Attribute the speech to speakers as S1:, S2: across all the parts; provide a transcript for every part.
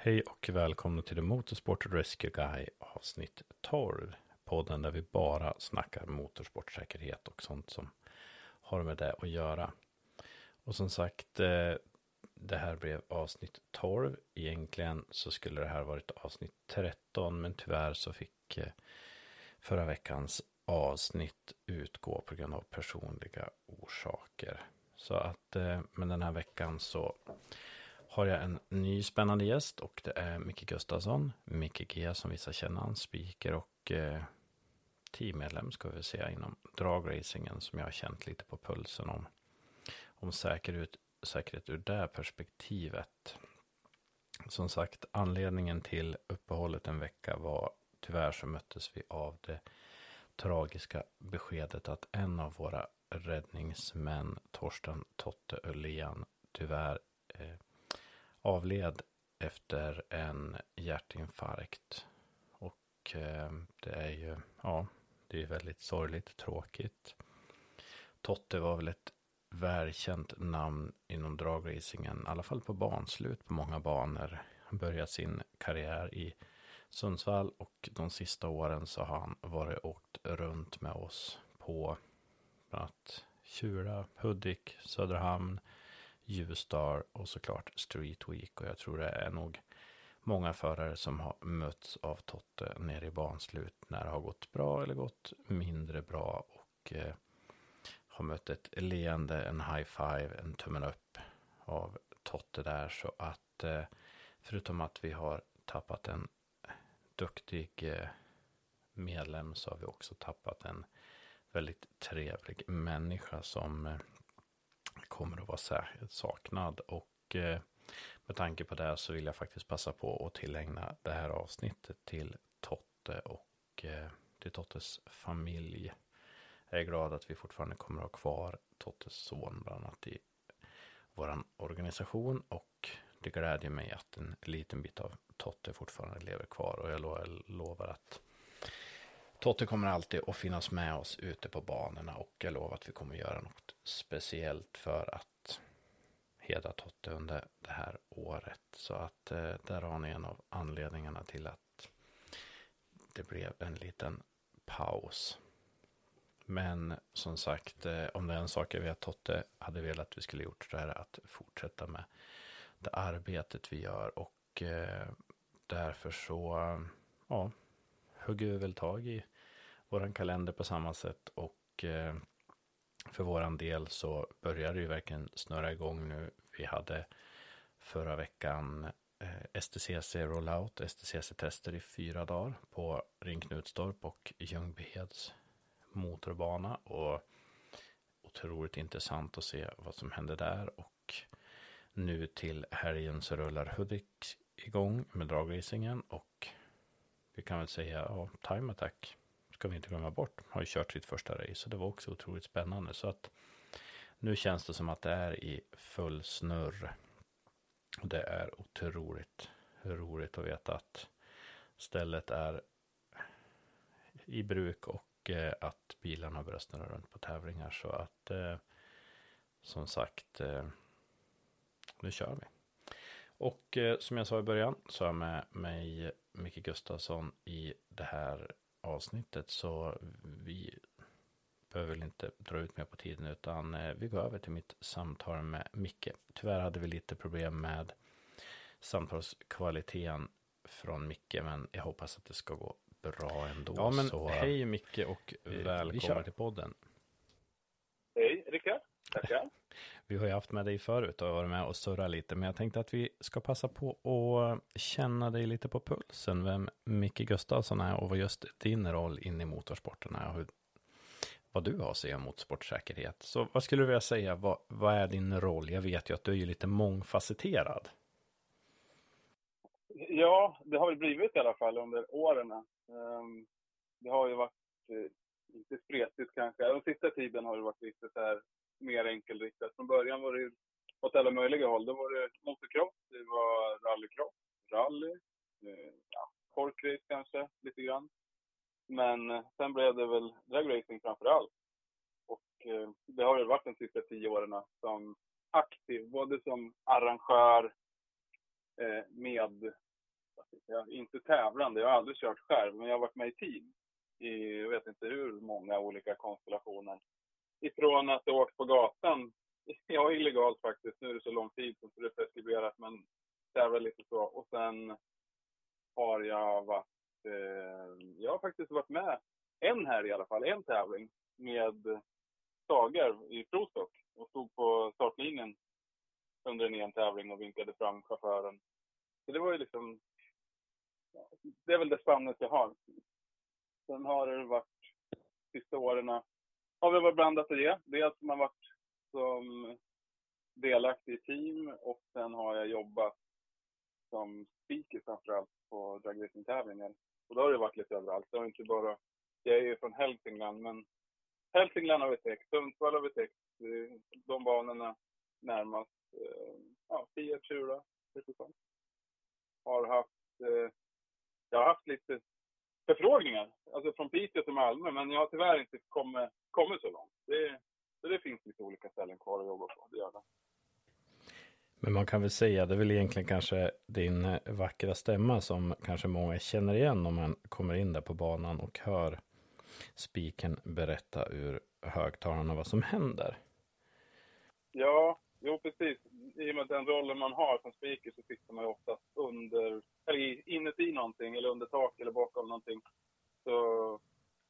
S1: Hej och välkomna till The Motorsport Rescue Guy avsnitt 12. Podden där vi bara snackar motorsportsäkerhet och sånt som har med det att göra. Och som sagt, eh, det här blev avsnitt 12. Egentligen så skulle det här varit avsnitt 13, men tyvärr så fick eh, förra veckans avsnitt utgå på grund av personliga orsaker. Så att, eh, men den här veckan så har jag en ny spännande gäst och det är Micke Gustafsson, Micke G som vissa känner han, speaker och eh, teammedlem ska vi säga inom dragracingen som jag har känt lite på pulsen om. Om säkerhet, säkerhet ur det perspektivet. Som sagt, anledningen till uppehållet en vecka var tyvärr så möttes vi av det tragiska beskedet att en av våra räddningsmän, Torsten Totte Öhlén, tyvärr eh, avled efter en hjärtinfarkt. Och eh, det är ju, ja, det är väldigt sorgligt, tråkigt. Totte var väl ett välkänt namn inom dragracingen, i alla fall på banslut på många banor. Han började sin karriär i Sundsvall och de sista åren så har han varit åkt runt med oss på bland annat Tjura, Hudik, Söderhamn, Ljusdal och såklart Street Week. Och jag tror det är nog många förare som har mötts av Totte nere i banslut när det har gått bra eller gått mindre bra och eh, har mött ett leende, en high five, en tummen upp av Totte där. Så att eh, förutom att vi har tappat en duktig eh, medlem så har vi också tappat en väldigt trevlig människa som eh, kommer att vara särskilt saknad. Och eh, med tanke på det så vill jag faktiskt passa på att tillägna det här avsnittet till Totte och eh, till Tottes familj. Jag är glad att vi fortfarande kommer att ha kvar Tottes son bland annat i vår organisation och det glädjer mig att en liten bit av Totte fortfarande lever kvar och jag lovar att Totte kommer alltid att finnas med oss ute på banorna och jag lovar att vi kommer göra något speciellt för att hedra Totte under det här året. Så att eh, där har ni en av anledningarna till att det blev en liten paus. Men som sagt, eh, om det är en sak jag vet Totte hade velat att vi skulle gjort så är det att fortsätta med det arbetet vi gör och eh, därför så ja, hugger vi väl tag i våran kalender på samma sätt och eh, för våran del så börjar det ju verkligen snurra igång nu. Vi hade förra veckan eh, STCC rollout, STCC-tester i fyra dagar på Ring Knutstorp och Ljungbyheds motorbana och otroligt intressant att se vad som händer där och nu till helgen så rullar Hudik igång med dragracingen och vi kan väl säga, ja, Time Attack ska vi inte glömma bort, har ju kört sitt första race och det var också otroligt spännande. Så att nu känns det som att det är i full snurr. Och det är otroligt roligt att veta att stället är i bruk och eh, att bilarna börjar snurra runt på tävlingar. Så att eh, som sagt, eh, nu kör vi. Och eh, som jag sa i början så är jag med mig Micke Gustafsson i det här avsnittet. Så vi behöver väl inte dra ut mer på tiden utan eh, vi går över till mitt samtal med Micke. Tyvärr hade vi lite problem med samtalskvaliteten från Micke men jag hoppas att det ska gå bra ändå. Ja men så, hej Micke och välkommen till podden.
S2: Hej Rickard. Tackar.
S1: Vi har ju haft med dig förut och varit med och surrat lite, men jag tänkte att vi ska passa på att känna dig lite på pulsen, vem Micke Gustafsson är och vad just din roll in i motorsporten är och hur, vad du har att säga om motorsportsäkerhet. Så vad skulle du vilja säga, vad, vad är din roll? Jag vet ju att du är ju lite mångfacetterad.
S2: Ja, det har väl blivit i alla fall under åren. Ehm, det har ju varit eh, lite spretigt kanske. Den sista tiden har det varit lite så här mer enkelriktat. Från början var det åt alla möjliga håll. Då var det motocross, det var rallycross, rally, eh, ja, korkrace kanske lite grann. Men eh, sen blev det väl dragracing framför allt. Och eh, det har det varit de sista tio åren som aktiv, både som arrangör, eh, med jag, inte tävlande, jag har aldrig kört själv, men jag har varit med i team i, jag vet inte hur många olika konstellationer. Ifrån att jag åkt på gatan, ja illegalt faktiskt, nu är det så lång tid så det är preskriberat, men tävlar lite så. Och sen har jag varit, eh, jag har faktiskt varit med en här i alla fall, en tävling med Sager i Prostock och stod på startlinjen under en EM-tävling och vinkade fram chauffören. Så det var ju liksom, det är väl det spannet jag har. Sen har det varit, sista åren har vi varit blandat i det, Dels har man varit som delaktig i team och sen har jag jobbat som speaker framförallt på dragracing-tävlingar. Och då har det varit lite överallt. Det har inte bara, jag är ju från Hälsingland men Hälsingland har vi täckt, Sundsvall har vi täckt, de banorna närmast. Eh, ja, Fiat, Tjura, lite sånt. Har haft, eh, jag har haft lite förfrågningar, alltså från Piteå till Malmö, men jag har tyvärr inte kommit, kommit så långt. Det, så det finns lite olika ställen kvar att jobba på, det gör det.
S1: Men man kan väl säga, det är väl egentligen kanske din vackra stämma som kanske många känner igen om man kommer in där på banan och hör spiken berätta ur högtalarna vad som händer.
S2: Ja, jo precis. I och med den rollen man har som speaker så sitter man ju oftast under, eller inuti någonting, eller under tak eller bakom någonting. Så,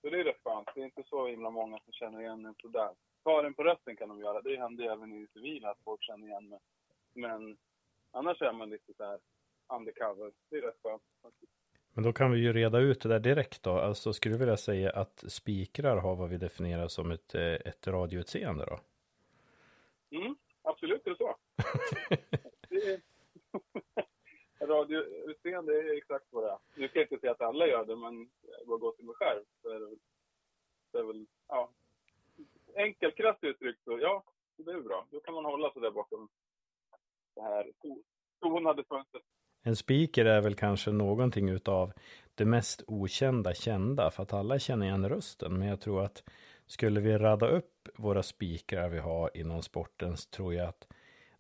S2: så det är rätt skönt. Det är inte så himla många som känner igen en sådär. Tar en på rösten kan de göra. Det händer även i civila att folk känner igen mig. Men annars är man lite så här undercover. Det är rätt skönt faktiskt.
S1: Men då kan vi ju reda ut det där direkt då. Alltså skulle du vilja säga att spikrar har vad vi definierar som ett, eh, ett radioutseende då?
S2: Mm, absolut är det så. det radioutseende är exakt vad det är. Nu ska jag inte säga att alla gör det, men går att gå till mig själv så är det, det är väl, ja. Enkelt, krasst uttryckt så, ja, det är bra. Då kan man hålla sig där bakom det här tonade fönstret.
S1: En speaker är väl kanske någonting utav det mest okända kända för att alla känner igen rösten. Men jag tror att skulle vi rada upp våra spikrar vi har inom sporten så tror jag att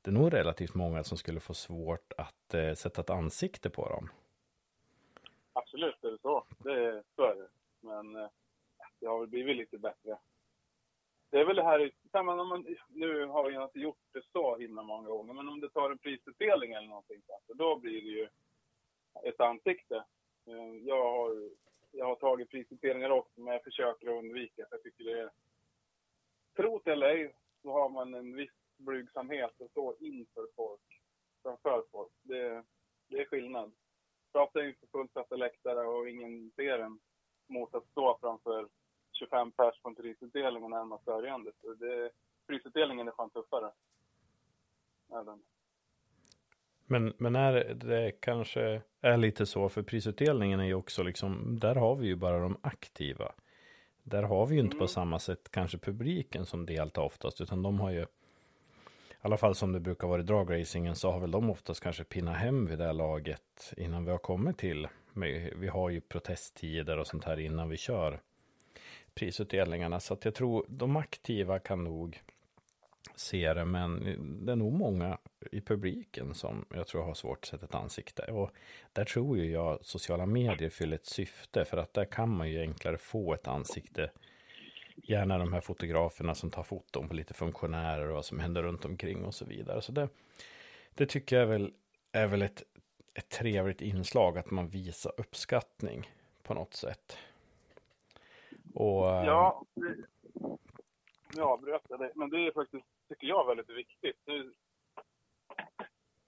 S1: det är nog relativt många som skulle få svårt att eh, sätta ett ansikte på dem.
S2: Absolut är det så. Det är så är det. Men eh, det har väl blivit lite bättre. Det är väl det här, man, nu har jag inte gjort det så himla många gånger, men om du tar en prisutdelning eller någonting då blir det ju ett ansikte. Eh, jag har, jag har tagit prisutdelningar också, men jag försöker undvika, det. jag tycker det är... Tro det eller ej, så har man en viss blygsamhet att stå inför folk, framför folk. Det, det är skillnad. Pratar inför fullsatta läktare och ingen ser en mot att stå framför 25 pers på en prisutdelning och närmast börjande. Så det, prisutdelningen är fan tuffare. Även.
S1: Men, men är det kanske är lite så, för prisutdelningen är ju också liksom, där har vi ju bara de aktiva. Där har vi ju inte mm. på samma sätt kanske publiken som deltar oftast, utan de har ju, i alla fall som det brukar vara i dragracingen, så har väl de oftast kanske pinnat hem vid det här laget innan vi har kommit till. Vi har ju protesttider och sånt här innan vi kör prisutdelningarna. Så att jag tror de aktiva kan nog se det, men det är nog många i publiken som jag tror har svårt att sätta ett ansikte. Och där tror ju jag sociala medier fyller ett syfte, för att där kan man ju enklare få ett ansikte. Gärna de här fotograferna som tar foton på lite funktionärer och vad som händer runt omkring och så vidare. Så det, det tycker jag är väl, är väl ett, ett trevligt inslag, att man visar uppskattning på något sätt. Och,
S2: ja, nu avbröt jag dig, men det är faktiskt, tycker jag, väldigt viktigt.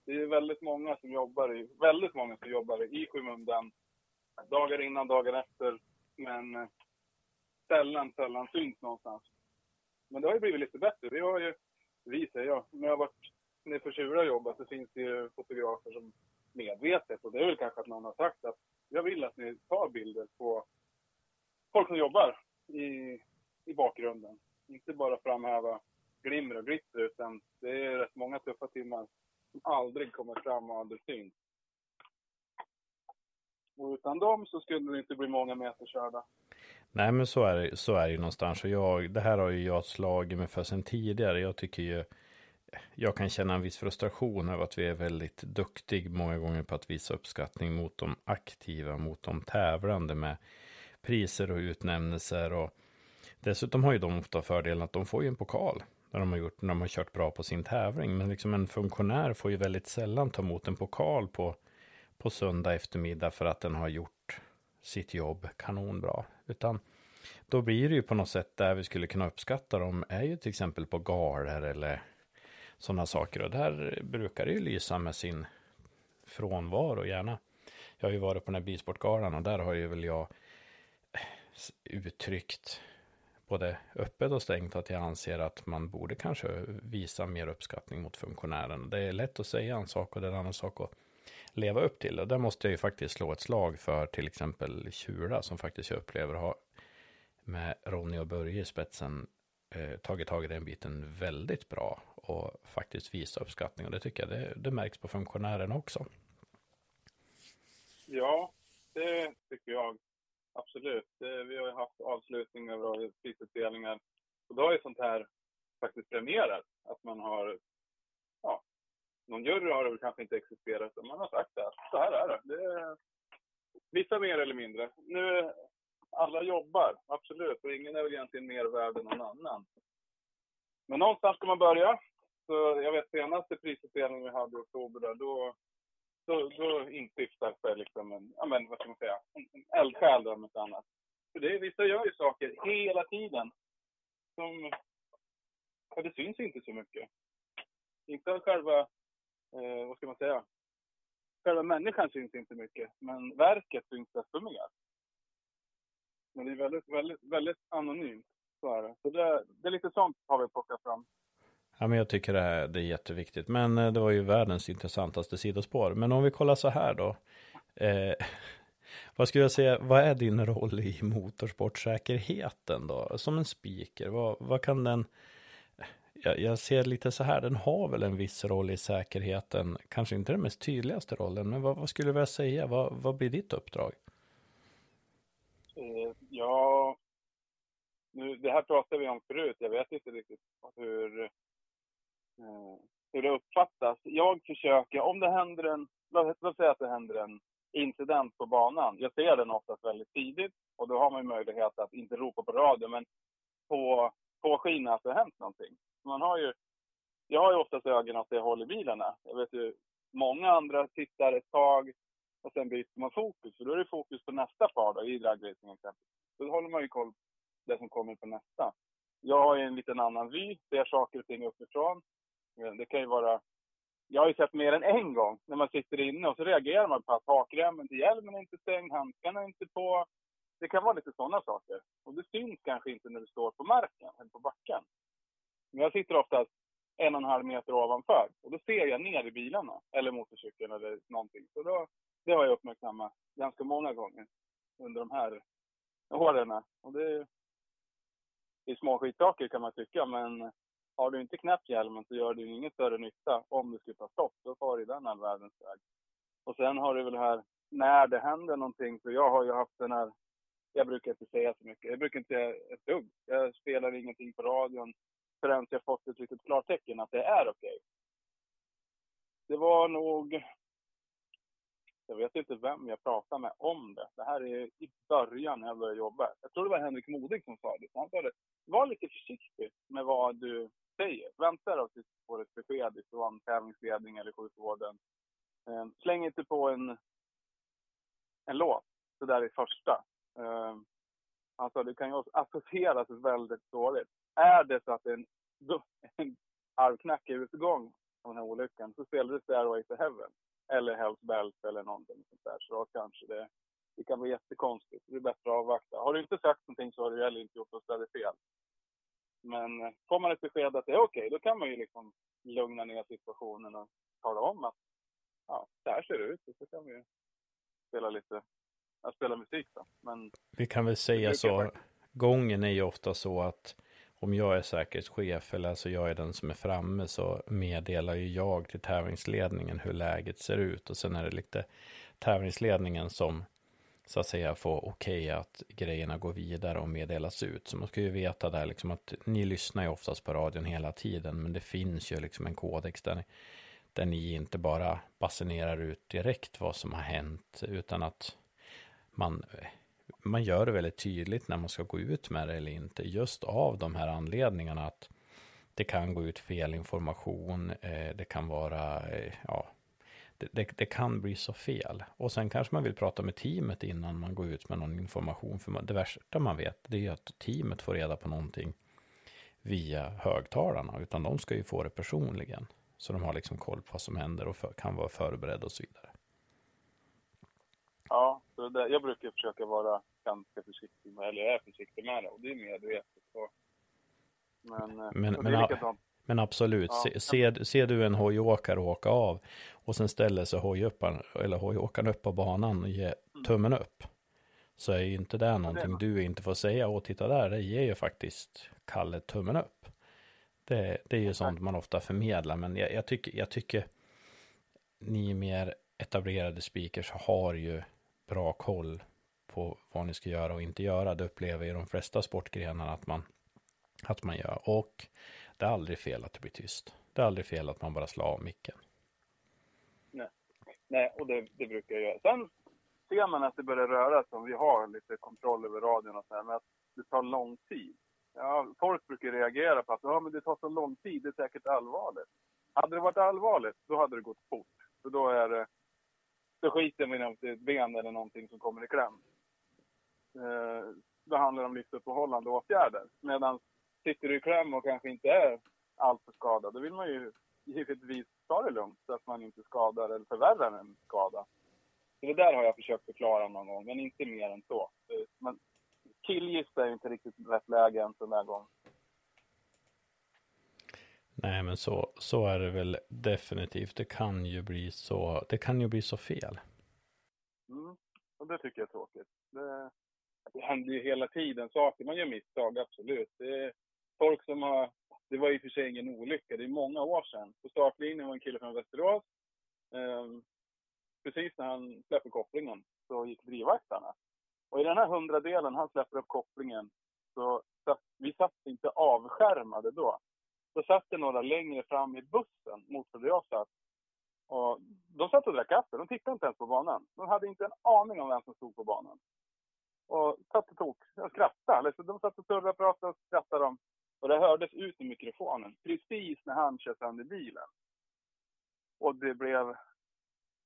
S2: Det är väldigt många som jobbar i, väldigt många som jobbar i skymundan dagar innan, dagar efter, men eh, sällan, sällan syns någonstans. Men det har ju blivit lite bättre. Vi har ju, vi säger jag, när jag har varit nere för Tjura och jobbat så finns det ju fotografer som medvetet, och det är väl kanske att någon har sagt att jag vill att ni tar bilder på folk som jobbar i, i bakgrunden. Inte bara framhäva glimmer och glitter, utan det är rätt många tuffa timmar som aldrig kommer fram och aldrig syns. Och utan dem så skulle det inte bli många meter körda.
S1: Nej, men så är det, så är det ju någonstans. Och jag, det här har ju jag slagit mig för sen tidigare. Jag tycker ju jag kan känna en viss frustration över att vi är väldigt duktig många gånger på att visa uppskattning mot de aktiva, mot de tävlande med priser och utnämnelser och dessutom har ju de ofta fördelen att de får ju en pokal när de har gjort, när de har kört bra på sin tävling. Men liksom en funktionär får ju väldigt sällan ta emot en pokal på, på söndag eftermiddag för att den har gjort sitt jobb kanonbra. Utan då blir det ju på något sätt där vi skulle kunna uppskatta dem är ju till exempel på galor eller sådana saker. Och där brukar det ju lysa med sin frånvaro gärna. Jag har ju varit på den här Bisportgalan och där har ju väl jag uttryckt både öppet och stängt att jag anser att man borde kanske visa mer uppskattning mot funktionären. Det är lätt att säga en sak och det är en annan sak att leva upp till. Och där måste jag ju faktiskt slå ett slag för till exempel Tjura som faktiskt jag upplever har med Ronny och Börje i spetsen eh, tagit tag i den biten väldigt bra och faktiskt visa uppskattning. Och det tycker jag det, det märks på funktionärerna också.
S2: Ja, det tycker jag absolut. Vi har ju haft avslutningar och prisutdelningar. Och då har ju sånt här faktiskt premierat. Att man har, ja, någon jury har det väl kanske inte existerat. Men man har sagt att så här är det. det är, vissa mer eller mindre. Nu, alla jobbar, absolut. Och ingen är väl egentligen mer värd än någon annan. Men någonstans ska man börja. Så jag vet senaste prisutdelningen vi hade i oktober där, då då, då instiftar sig liksom en, ja men vad ska man säga, en, en eldsjäl om något annat. För det, vissa gör ju saker hela tiden som, ja det syns inte så mycket. Inte själva, eh, vad ska man säga, själva människan syns inte mycket, men verket syns desto mer. Men det är väldigt, väldigt, väldigt anonymt. Så är det. Så det, det är lite sånt har vi plockat fram.
S1: Ja, men jag tycker det, här, det är jätteviktigt. Men eh, det var ju världens intressantaste sidospår. Men om vi kollar så här då. Eh, vad skulle jag säga, vad är din roll i motorsportsäkerheten då? Som en speaker, vad, vad kan den... Jag, jag, ser lite så här, den har väl en viss roll i säkerheten. Kanske inte den mest tydligaste rollen, men vad, vad skulle du vilja säga? Vad, vad blir ditt uppdrag?
S2: Eh, ja, nu, det här pratade vi om förut. Jag vet inte riktigt hur Eh, hur det uppfattas. Jag försöker, om det händer en, låt säga att det händer en incident på banan. Jag ser den oftast väldigt tidigt och då har man möjlighet att inte ropa på radio men på, påskina att det har hänt någonting. Man har ju, jag har ju oftast ögonen åt det håll i bilarna. Jag vet ju, många andra tittar ett tag och sen byter man fokus. För då är det fokus på nästa par då, i dragracing exempelvis. Då håller man ju koll på det som kommer på nästa. Jag har ju en liten annan vy, ser saker och ting uppifrån. Det kan ju vara... Jag har ju sett mer än en gång när man sitter inne och så reagerar man på att hakremmen till hjälmen är inte stängd, handskarna är inte på. Det kan vara lite sådana saker. Och det syns kanske inte när du står på marken eller på backen. Men jag sitter oftast en och en halv meter ovanför och då ser jag ner i bilarna eller motorcykeln eller någonting. Så då, det har jag uppmärksammat ganska många gånger under de här åren. Och det, det är små skitsaker kan man tycka, men har du inte knäppt hjälmen så gör det ju ingen större nytta om du skulle ta stopp. Då far du den all världens väg. Och sen har du väl här, när det händer någonting, för jag har ju haft den här, jag brukar inte säga så mycket, jag brukar inte säga ett dugg. Jag spelar ingenting på radion förrän jag fått ett litet klartecken att det är okej. Okay. Det var nog, jag vet inte vem jag pratade med om det. Det här är i början när jag började jobba. Jag tror det var Henrik Modig som sa det. Han sa det, var lite försiktig med vad du säger. Vänta då tills du får ett besked ifrån tävlingsledning eller sjukvården. Eh, släng inte på en, en låt så där i första. Eh, alltså det kan ju associeras väldigt dåligt. Är det så att det är en, en i utgång av den här olyckan så spelar det Stairway to Heaven. Eller Hells Belt eller någonting sånt där. Så då kanske det, det kan bli jättekonstigt. Det är bättre att avvakta. Har du inte sagt någonting så har du heller inte gjort något större fel. Men eh, får man ett besked att det är okej, okay, då kan man ju liksom lugna ner situationen och tala om att ja, så här ser det ut. Och så kan vi ju spela lite, ja, spela musik då. Men
S1: vi kan väl säga så, gången är ju ofta så att om jag är säkerhetschef eller alltså jag är den som är framme så meddelar ju jag till tävlingsledningen hur läget ser ut och sen är det lite tävlingsledningen som så att säga få okej okay att grejerna går vidare och meddelas ut. Så man ska ju veta där liksom att ni lyssnar ju oftast på radion hela tiden, men det finns ju liksom en kodex där ni, där ni inte bara basunerar ut direkt vad som har hänt, utan att man, man gör det väldigt tydligt när man ska gå ut med det eller inte, just av de här anledningarna att det kan gå ut fel information, eh, det kan vara, eh, ja, det, det, det, kan bli så fel. Och sen kanske man vill prata med teamet innan man går ut med någon information. För det värsta man vet, det är att teamet får reda på någonting via högtalarna, utan de ska ju få det personligen. Så de har liksom koll på vad som händer och för, kan vara förberedda och så vidare.
S2: Ja, så det, jag brukar försöka vara ganska försiktig med, eller jag är försiktig med det, och det är medvetet. Så.
S1: Men, eh, men, men, men absolut, ja. se, ser, ser du en hojåkare åka av och sen ställer sig hojåkaren, eller hojåkaren upp på banan och ger mm. tummen upp. Så är ju inte det någonting du inte får säga. Och titta där, det ger ju faktiskt Kalle tummen upp. Det, det är ju sånt man ofta förmedlar. Men jag, jag, tycker, jag tycker ni mer etablerade speakers har ju bra koll på vad ni ska göra och inte göra. Det upplever ju de flesta sportgrenarna att man, att man gör. Och det är aldrig fel att det blir tyst. Det är aldrig fel att man bara slår av micken.
S2: Nej, och det, det brukar jag göra. Sen ser man att det börjar röra sig, om vi har lite kontroll över radion och så här, men att det tar lång tid. Ja, folk brukar reagera på att ja, men det tar så lång tid, det är säkert allvarligt. Hade det varit allvarligt, då hade det gått fort. För då är det, då skiter man i om det är ett ben eller någonting som kommer i kläm. Eh, då handlar det om livsuppehållande åtgärder. Medan sitter du i kläm och kanske inte är alltför skadad, då vill man ju givetvis ta det lugnt så att man inte skadar eller förvärrar en skada. Så det där har jag försökt förklara någon gång, men inte mer än så. Men killgissa är inte riktigt rätt läge en sån där gång.
S1: Nej, men så, så är det väl definitivt. Det kan ju bli så, det kan ju bli så fel.
S2: Mm, och det tycker jag är tråkigt. Det, det händer ju hela tiden saker. Man gör misstag, absolut. Det är folk som har... Det var i och för sig ingen olycka. Det är många år sedan. På startlinjen var en kille från Västerås. Um, precis när han släpper kopplingen så gick drivvaktarna. Och i den här hundradelen han släpper upp kopplingen så satt, vi satt inte avskärmade då. Då satt det några längre fram i bussen mot där jag satt. Och de satt och drack kaffe. De tittade inte ens på banan. De hade inte en aning om vem som stod på banan. Och satt och tog, och skrattade. Liksom, de satt och surrade och pratade och skrattade. De. Och det hördes ut i mikrofonen precis när han kör sönder bilen. Och det blev,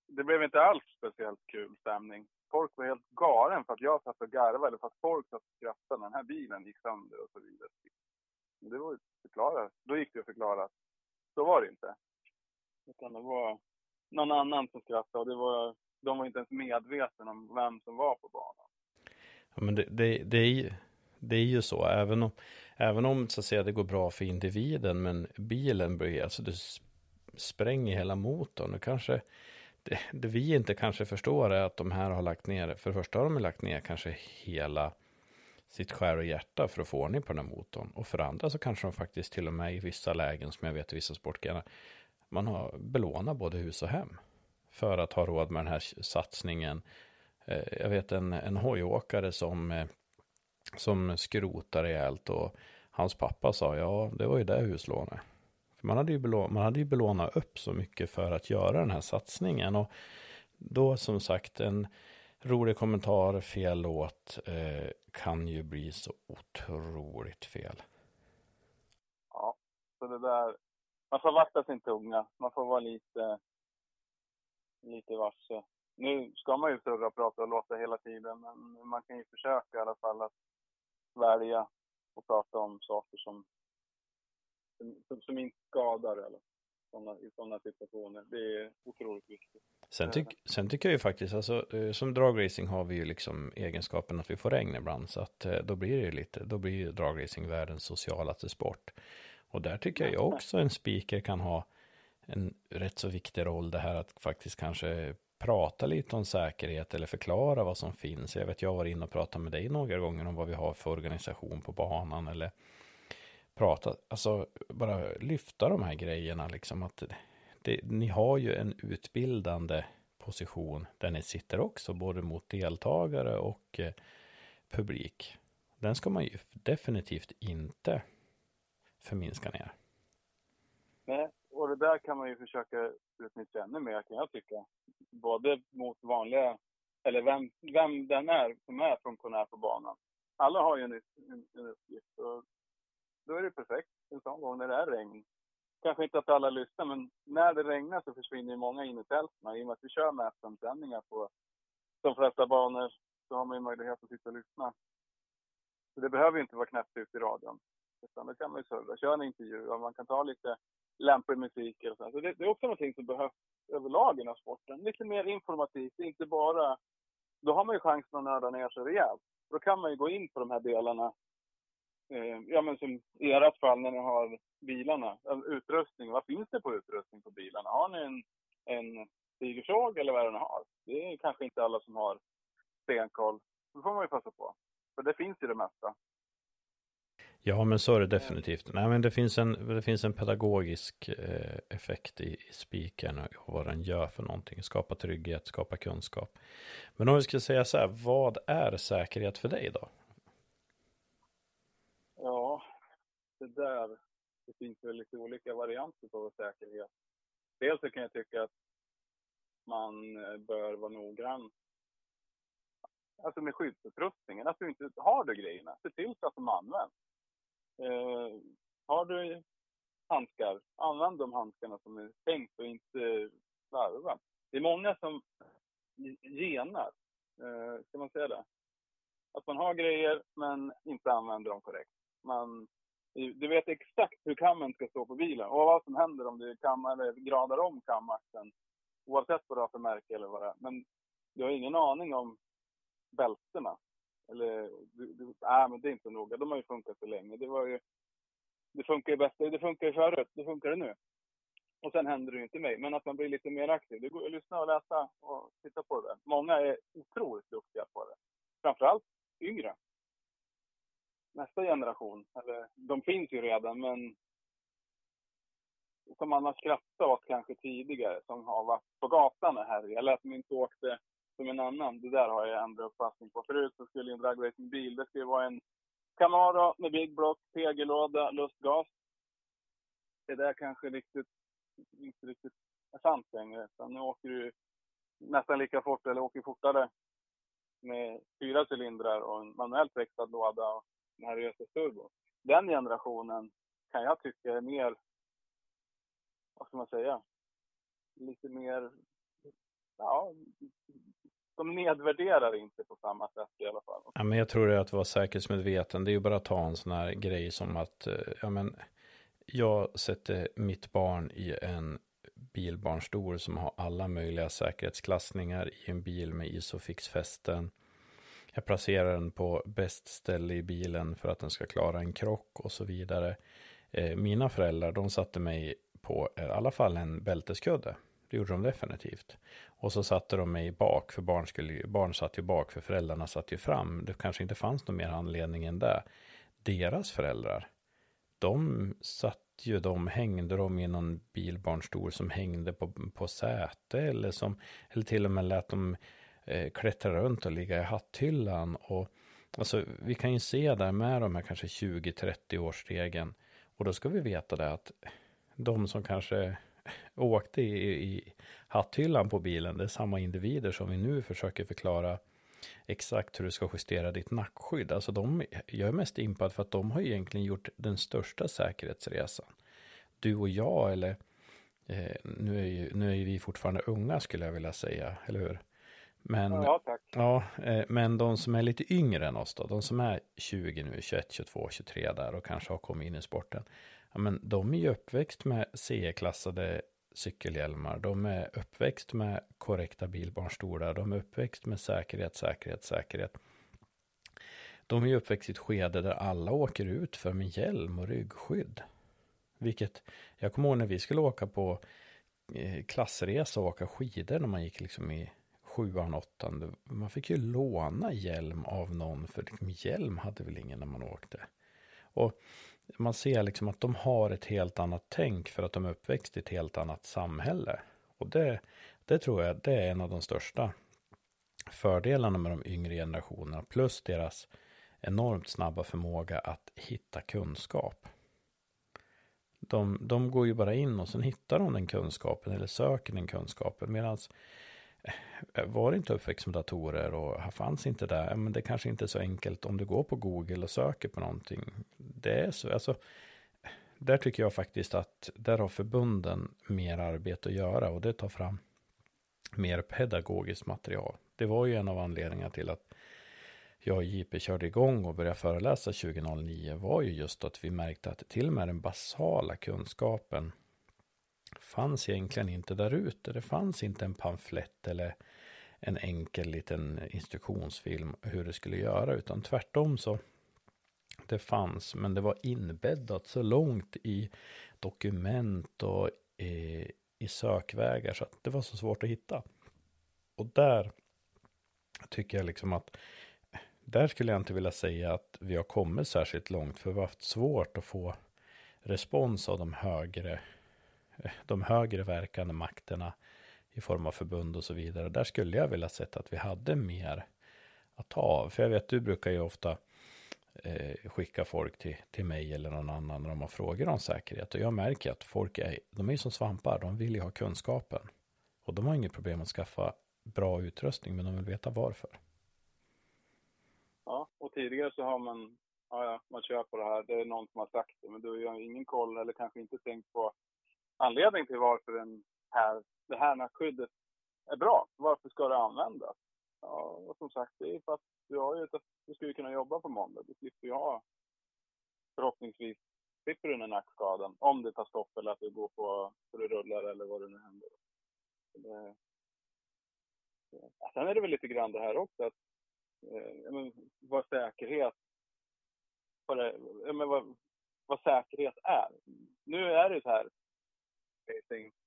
S2: det blev inte alls speciellt kul stämning. Folk var helt galen för att jag satt och garvade eller för att folk satt och skrattade när den här bilen gick sönder och så vidare. Men det var ju förklarat. Då gick det att förklara. Så var det inte. Utan det var någon annan som skrattade och det var, de var inte ens medvetna om vem som var på banan.
S1: Ja, men det, det, det, är ju, det är ju så, även om, även om så att säga, det går bra för individen, men bilen blir, alltså det spränger hela motorn. Och kanske, det, det, vi inte kanske förstår är att de här har lagt ner, för det första har de lagt ner kanske hela sitt skär och hjärta för att få ordning på den här motorn. Och för andra så kanske de faktiskt till och med i vissa lägen, som jag vet i vissa sportgrenar, man har belånat både hus och hem för att ha råd med den här satsningen eh, jag vet en, en hojåkare som, eh, som skrotar rejält och hans pappa sa ja, det var ju det huslånet. För man, hade ju belånat, man hade ju belånat upp så mycket för att göra den här satsningen. Och då som sagt en rolig kommentar, fel låt eh, kan ju bli så otroligt fel.
S2: Ja, så det där, man får vakta sin tunga, man får vara lite, lite varse nu ska man ju surra och prata och låta hela tiden, men man kan ju försöka i alla fall att välja och prata om saker som, som, som inte skadar eller såna, i sådana situationer. Det är otroligt viktigt.
S1: Sen, tyck, sen tycker jag ju faktiskt, alltså, eh, som dragracing har vi ju liksom egenskapen att vi får regn ibland, så att eh, då blir det ju lite, då blir ju dragracing världens socialaste sport. Och där tycker jag ju också en speaker kan ha en rätt så viktig roll, det här att faktiskt kanske prata lite om säkerhet eller förklara vad som finns. Jag vet, jag var inne och pratade med dig några gånger om vad vi har för organisation på banan eller prata, alltså bara lyfta de här grejerna liksom att det, ni har ju en utbildande position där ni sitter också, både mot deltagare och eh, publik. Den ska man ju definitivt inte förminska ner.
S2: Nej, och det där kan man ju försöka utnyttja ännu mer kan jag tycka. Både mot vanliga, eller vem, vem den är som är funktionär på banan. Alla har ju en, en, en uppgift och då är det perfekt en sån gång när det är regn. Kanske inte att alla lyssnar, men när det regnar så försvinner ju många in i tälten. I och med att vi kör med FM-sändningar på de flesta banor så har man ju möjlighet att sitta och lyssna. Så det behöver ju inte vara knäppt ut i radion. Utan det kan man ju serva, köra en intervju och man kan ta lite lämplig musik och så. så det, det, är också någonting som behövs överlag inom sporten. Lite mer informativt, inte bara... Då har man ju chansen att nörda ner sig rejält. Då kan man ju gå in på de här delarna. Eh, ja men som i ert fall när ni har bilarna, utrustning. Vad finns det på utrustning på bilarna? Har ni en, en tigersåg eller vad är det ni har? Det är kanske inte alla som har stenkoll. Då får man ju passa på. För det finns ju det mesta.
S1: Ja, men så är det definitivt. Nej, men det finns en, det finns en pedagogisk eh, effekt i, i spiken och vad den gör för någonting. Skapa trygghet, skapa kunskap. Men om vi ska säga så här, vad är säkerhet för dig då?
S2: Ja, det där, det finns väl lite olika varianter på säkerhet. Dels så kan jag tycka att man eh, bör vara noggrann alltså med skyddsutrustningen, att du inte har de grejerna. Se till så att de används. Eh, har du handskar, använd de handskarna som är tänkt och inte slarva. Det är många som genar, eh, ska man säga det? Att man har grejer men inte använder dem korrekt. Man, du vet exakt hur kammen ska stå på bilen och vad som händer om du kammar, gradar om kamaxeln. Oavsett vad du har för märke eller vad det är. Men du har ingen aning om bältena. Eller, du, du, nej men det är inte noga. De har ju funkat så länge. Det var ju, det funkar ju bäst, det funkar ju förut, det funkar det nu. Och sen händer det ju inte mig. Men att man blir lite mer aktiv. Det går att lyssna och läsa och titta på det. Många är otroligt duktiga på det. Framförallt yngre. Nästa generation, eller de finns ju redan men som man har skrattat åt kanske tidigare, som har varit på gatan och härjat, eller att de inte åkte som en annan. Det där har jag ändrat uppfattning på. Förut så skulle en dragracingbil, det skulle vara en Camaro med Big Block, PG-låda, lustgas. Det där kanske riktigt, inte riktigt är sant längre. Utan nu åker du nästan lika fort, eller åker fortare med fyra cylindrar och en manuellt växlad låda och den här Röses turbo. Den generationen kan jag tycka är mer, vad ska man säga, lite mer, ja, de nedvärderar inte på samma sätt i alla fall.
S1: Ja, men jag tror det är att vara säkerhetsmedveten. Det är ju bara att ta en sån här grej som att, eh, ja men, jag sätter mitt barn i en bilbarnstol som har alla möjliga säkerhetsklassningar i en bil med isofixfästen. Jag placerar den på bäst ställe i bilen för att den ska klara en krock och så vidare. Eh, mina föräldrar, de satte mig på i alla fall en bälteskudde. Det gjorde de definitivt. Och så satte de mig bak, för barn, skulle, barn satt ju bak, för föräldrarna satt ju fram. Det kanske inte fanns någon mer anledning än det. Deras föräldrar, de satt ju, de hängde de i någon bilbarnstol som hängde på, på säte eller som, eller till och med lät dem eh, klättra runt och ligga i hatthyllan. Och alltså, vi kan ju se där med de här kanske 20-30 årsregeln. Och då ska vi veta det att de som kanske åkte i, i hatthyllan på bilen, det är samma individer som vi nu försöker förklara exakt hur du ska justera ditt nackskydd. Alltså de, jag är mest impad för att de har egentligen gjort den största säkerhetsresan. Du och jag, eller eh, nu, är ju, nu är ju vi fortfarande unga skulle jag vilja säga, eller hur? Men,
S2: ja, tack.
S1: Ja, eh, men de som är lite yngre än oss då, de som är 20 nu, 21, 22, 23 där och kanske har kommit in i sporten ja, men de är ju uppväxt med CE-klassade cykelhjälmar. De är uppväxt med korrekta bilbarnstolar. De är uppväxt med säkerhet, säkerhet, säkerhet. De är ju uppväxt i ett skede där alla åker ut för med hjälm och ryggskydd. Vilket, jag kommer ihåg när vi skulle åka på eh, klassresa och åka skidor när man gick liksom i sjuan, åttan. Man fick ju låna hjälm av någon, för liksom hjälm hade väl ingen när man åkte. Och man ser liksom att de har ett helt annat tänk för att de är uppväxt i ett helt annat samhälle. Och det, Det tror jag det är en av de största fördelarna med de yngre generationerna plus deras enormt snabba förmåga att hitta kunskap. De, de går ju bara in och sen hittar de den kunskapen eller söker den kunskapen. Medan var inte uppväxt med datorer och fanns inte där. Men det kanske inte är så enkelt om du går på Google och söker på någonting. Det är så, alltså. Där tycker jag faktiskt att där har förbunden mer arbete att göra och det tar fram mer pedagogiskt material. Det var ju en av anledningarna till att jag och JP körde igång och började föreläsa 2009 var ju just att vi märkte att till och med den basala kunskapen fanns egentligen inte där ute. Det fanns inte en pamflett eller en enkel liten instruktionsfilm hur det skulle göra, utan tvärtom så det fanns, men det var inbäddat så långt i dokument och i, i sökvägar så att det var så svårt att hitta. Och där tycker jag liksom att där skulle jag inte vilja säga att vi har kommit särskilt långt, för vi har haft svårt att få respons av de högre, de högre verkande makterna i form av förbund och så vidare. Där skulle jag vilja sett att vi hade mer att ta av. För jag vet, du brukar ju ofta eh, skicka folk till, till mig eller någon annan när de har frågor om säkerhet. Och jag märker att folk är, de är som svampar, de vill ju ha kunskapen. Och de har inget problem att skaffa bra utrustning, men de vill veta varför.
S2: Ja, och tidigare så har man, ja, ja, man kör på det här, det är någon som har sagt det, men du har ingen koll eller kanske inte tänkt på anledning till varför den här, det här skyddet är bra. Varför ska det användas? Ja, och som sagt, det är för att du, har ju ett, du ska ju kunna jobba på måndag. Du slipper ju ha, förhoppningsvis, slipper du den här nackskadan. Om det tar stopp eller att du går på, så det rullar eller vad det nu händer. Det, ja, sen är det väl lite grann det här också att eh, men, vad säkerhet vad, det, men, vad, vad säkerhet är. Nu är det så här.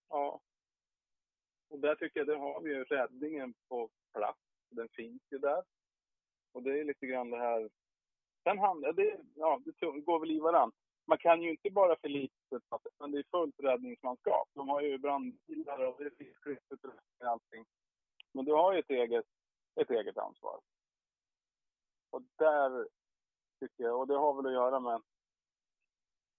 S2: Ja. Och där tycker jag, där har vi ju räddningen på plats. Den finns ju där. Och det är lite grann det här. Sen handlar det, ja, det går väl i varann. Man kan ju inte bara förlita sig på det är fullt räddningsmanskap. De har ju brandbilar och det finns skyddsutrustning och allting. Men du har ju ett eget, ett eget ansvar. Och där tycker jag, och det har väl att göra med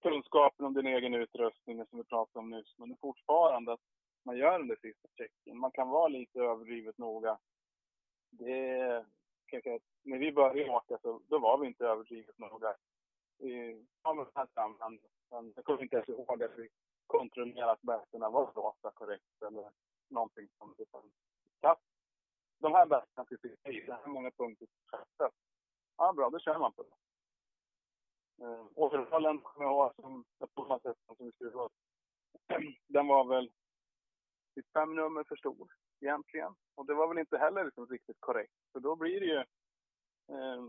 S2: kunskapen om din egen utrustning som vi pratade om nyss. Men fortfarande att man gör den där sista checken. Man kan vara lite överdrivet noga. Det kan jag när vi började åka så då var vi inte överdrivet noga. Vi, ja, men, men jag kommer inte ens ihåg att vi kontrollerade att bältena var rosa korrekt eller någonting sånt. Utan, ja, de här bältena ska sitta i, det här många punkter ska Ja, bra, då kör man på det. Eh, uh, som kommer jag ihåg som Thomas som vi skrev åt. Den var väl sitt fem nummer för stor egentligen. Och det var väl inte heller liksom riktigt korrekt. För då blir det ju... Eh,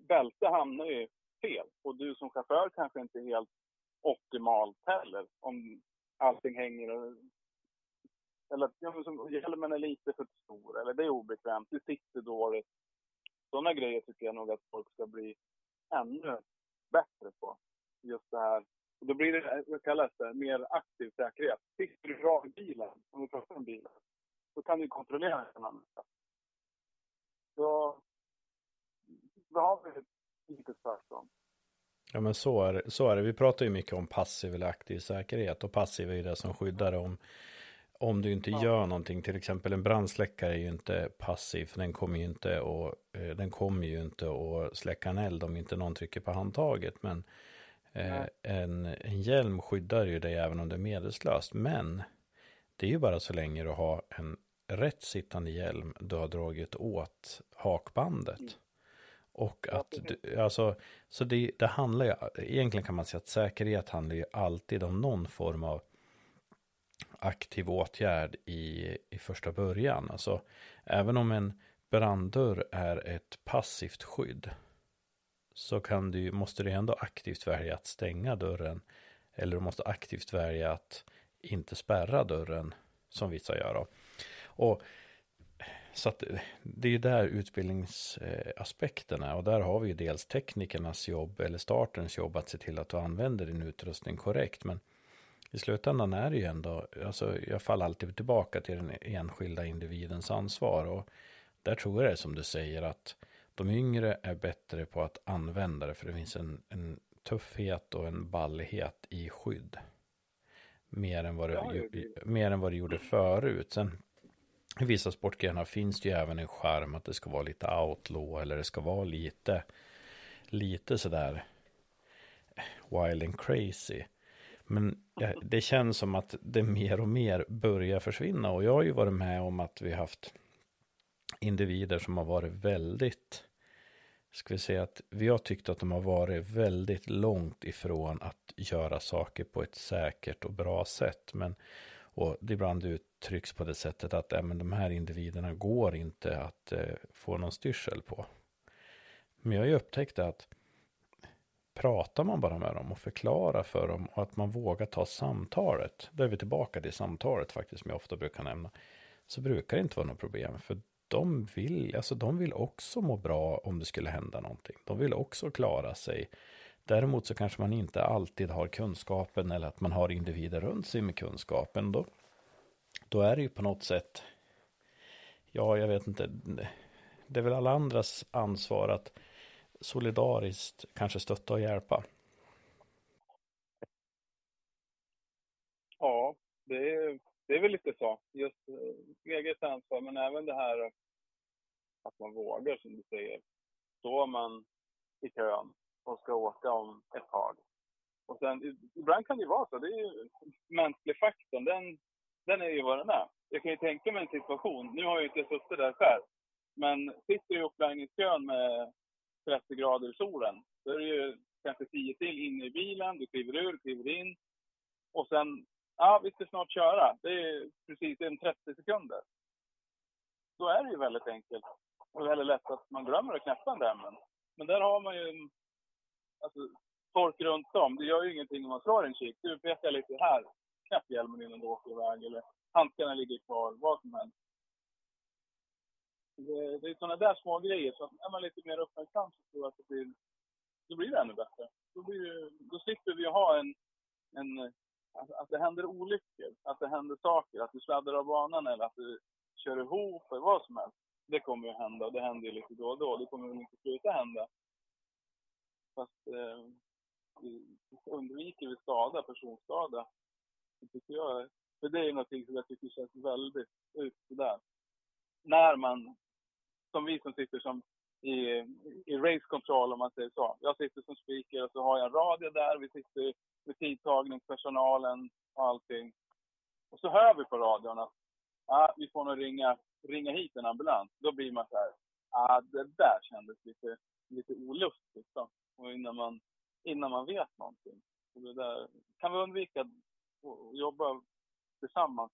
S2: bälte hamnar ju fel. Och du som chaufför kanske inte är helt optimalt heller. Om allting hänger och... Eller ja, som, hjälmen är lite för stor. Eller det är obekvämt. Du sitter dåligt. Sådana grejer tycker jag nog att folk ska bli ännu bättre på. Just det här. Och då blir det, eh, vad kallas det, mer aktiv säkerhet. Sitter du bra i bilen, om vi pratar om bilen, så kan du kontrollera den andra. Så då har vi lite tvärtom.
S1: Ja men så är, det, så är det. Vi pratar ju mycket om passiv eller aktiv säkerhet och passiv är ju det som skyddar om om du inte ja. gör någonting, till exempel en brandsläckare är ju inte passiv, för den kommer ju inte och eh, den kommer ju inte att släcka en eld om inte någon trycker på handtaget. Men eh, en, en hjälm skyddar ju dig även om det är medelslöst. Men det är ju bara så länge du har en rätt sittande hjälm, du har dragit åt hakbandet. Mm. Och att, du, alltså, så det, det handlar ju, egentligen kan man säga att säkerhet handlar ju alltid om någon form av aktiv åtgärd i, i första början. Alltså, även om en branddörr är ett passivt skydd så kan du, måste du ändå aktivt välja att stänga dörren eller du måste aktivt välja att inte spärra dörren som vissa gör. Då. Och så att det är där utbildningsaspekten är och där har vi ju dels teknikernas jobb eller startens jobb att se till att du använder din utrustning korrekt. Men i slutändan är det ju ändå, alltså jag faller alltid tillbaka till den enskilda individens ansvar. Och där tror jag det är som du säger att de yngre är bättre på att använda det. För det finns en, en tuffhet och en ballighet i skydd. Mer än vad det, ja, det. mer än vad det gjorde förut. Sen i vissa sportgrenar finns det ju även en charm att det ska vara lite outlaw eller det ska vara lite, lite sådär wild and crazy. Men det känns som att det mer och mer börjar försvinna och jag har ju varit med om att vi haft individer som har varit väldigt ska vi säga att vi har tyckt att de har varit väldigt långt ifrån att göra saker på ett säkert och bra sätt. Men och det ibland uttrycks på det sättet att äh, men de här individerna går inte att eh, få någon styrsel på. Men jag har ju upptäckt att pratar man bara med dem och förklarar för dem och att man vågar ta samtalet. Då är vi tillbaka till samtalet faktiskt som jag ofta brukar nämna. Så brukar det inte vara något problem. För de vill, alltså de vill också må bra om det skulle hända någonting. De vill också klara sig. Däremot så kanske man inte alltid har kunskapen eller att man har individer runt sig med kunskapen. Då, då är det ju på något sätt, ja jag vet inte, det är väl alla andras ansvar att solidariskt kanske stötta och hjälpa.
S2: Ja, det är, det är väl lite så. Just eh, eget ansvar, men även det här att man vågar, som du säger. Står man i kön och ska åka om ett tag. Och sen, ibland kan det ju vara så. Det är ju mänsklig faktorn. Den, den är ju vad den är. Jag kan ju tänka mig en situation. Nu har jag ju inte suttit där själv. Men sitter i uppläggningskön med 30 grader i solen. Då är det ju kanske 10 till inne i bilen. Du kliver ur, kliver in. Och sen, ja, vi ska snart köra. Det är precis en 30 sekunder. Då är det ju väldigt enkelt. Och väldigt lätt att man glömmer att knäppa en remmen. Men där har man ju alltså, folk runt om. Det gör ju ingenting om man slår en kik. Du pekar lite här. Knäpp hjälmen innan du åker iväg. Eller handskarna ligger kvar. Vad som helst. Det, det är sådana där små grejer. Så är man lite mer uppmärksam så tror jag att det blir, då blir det ännu bättre. Då, blir, då slipper vi ha en, en att, att det händer olyckor. Att det händer saker. Att du sladdar av banan eller att du kör ihop eller vad som helst. Det kommer ju hända och det händer ju lite då och då. Det kommer väl inte sluta hända. Fast eh, undviker vi skada, personskada, det tycker jag, för det är någonting som jag tycker känns väldigt ut sådär. När man, som vi som sitter som i, i race control om man säger så. Jag sitter som speaker och så har jag en radio där, vi sitter med tidtagningspersonalen och allting. Och så hör vi på radion att ah, vi får nog ringa, ringa hit en ambulans. Då blir man så här, ah, det där kändes lite, lite olustigt. då. Och innan man, innan man vet någonting. Och det där, kan vi undvika att jobba tillsammans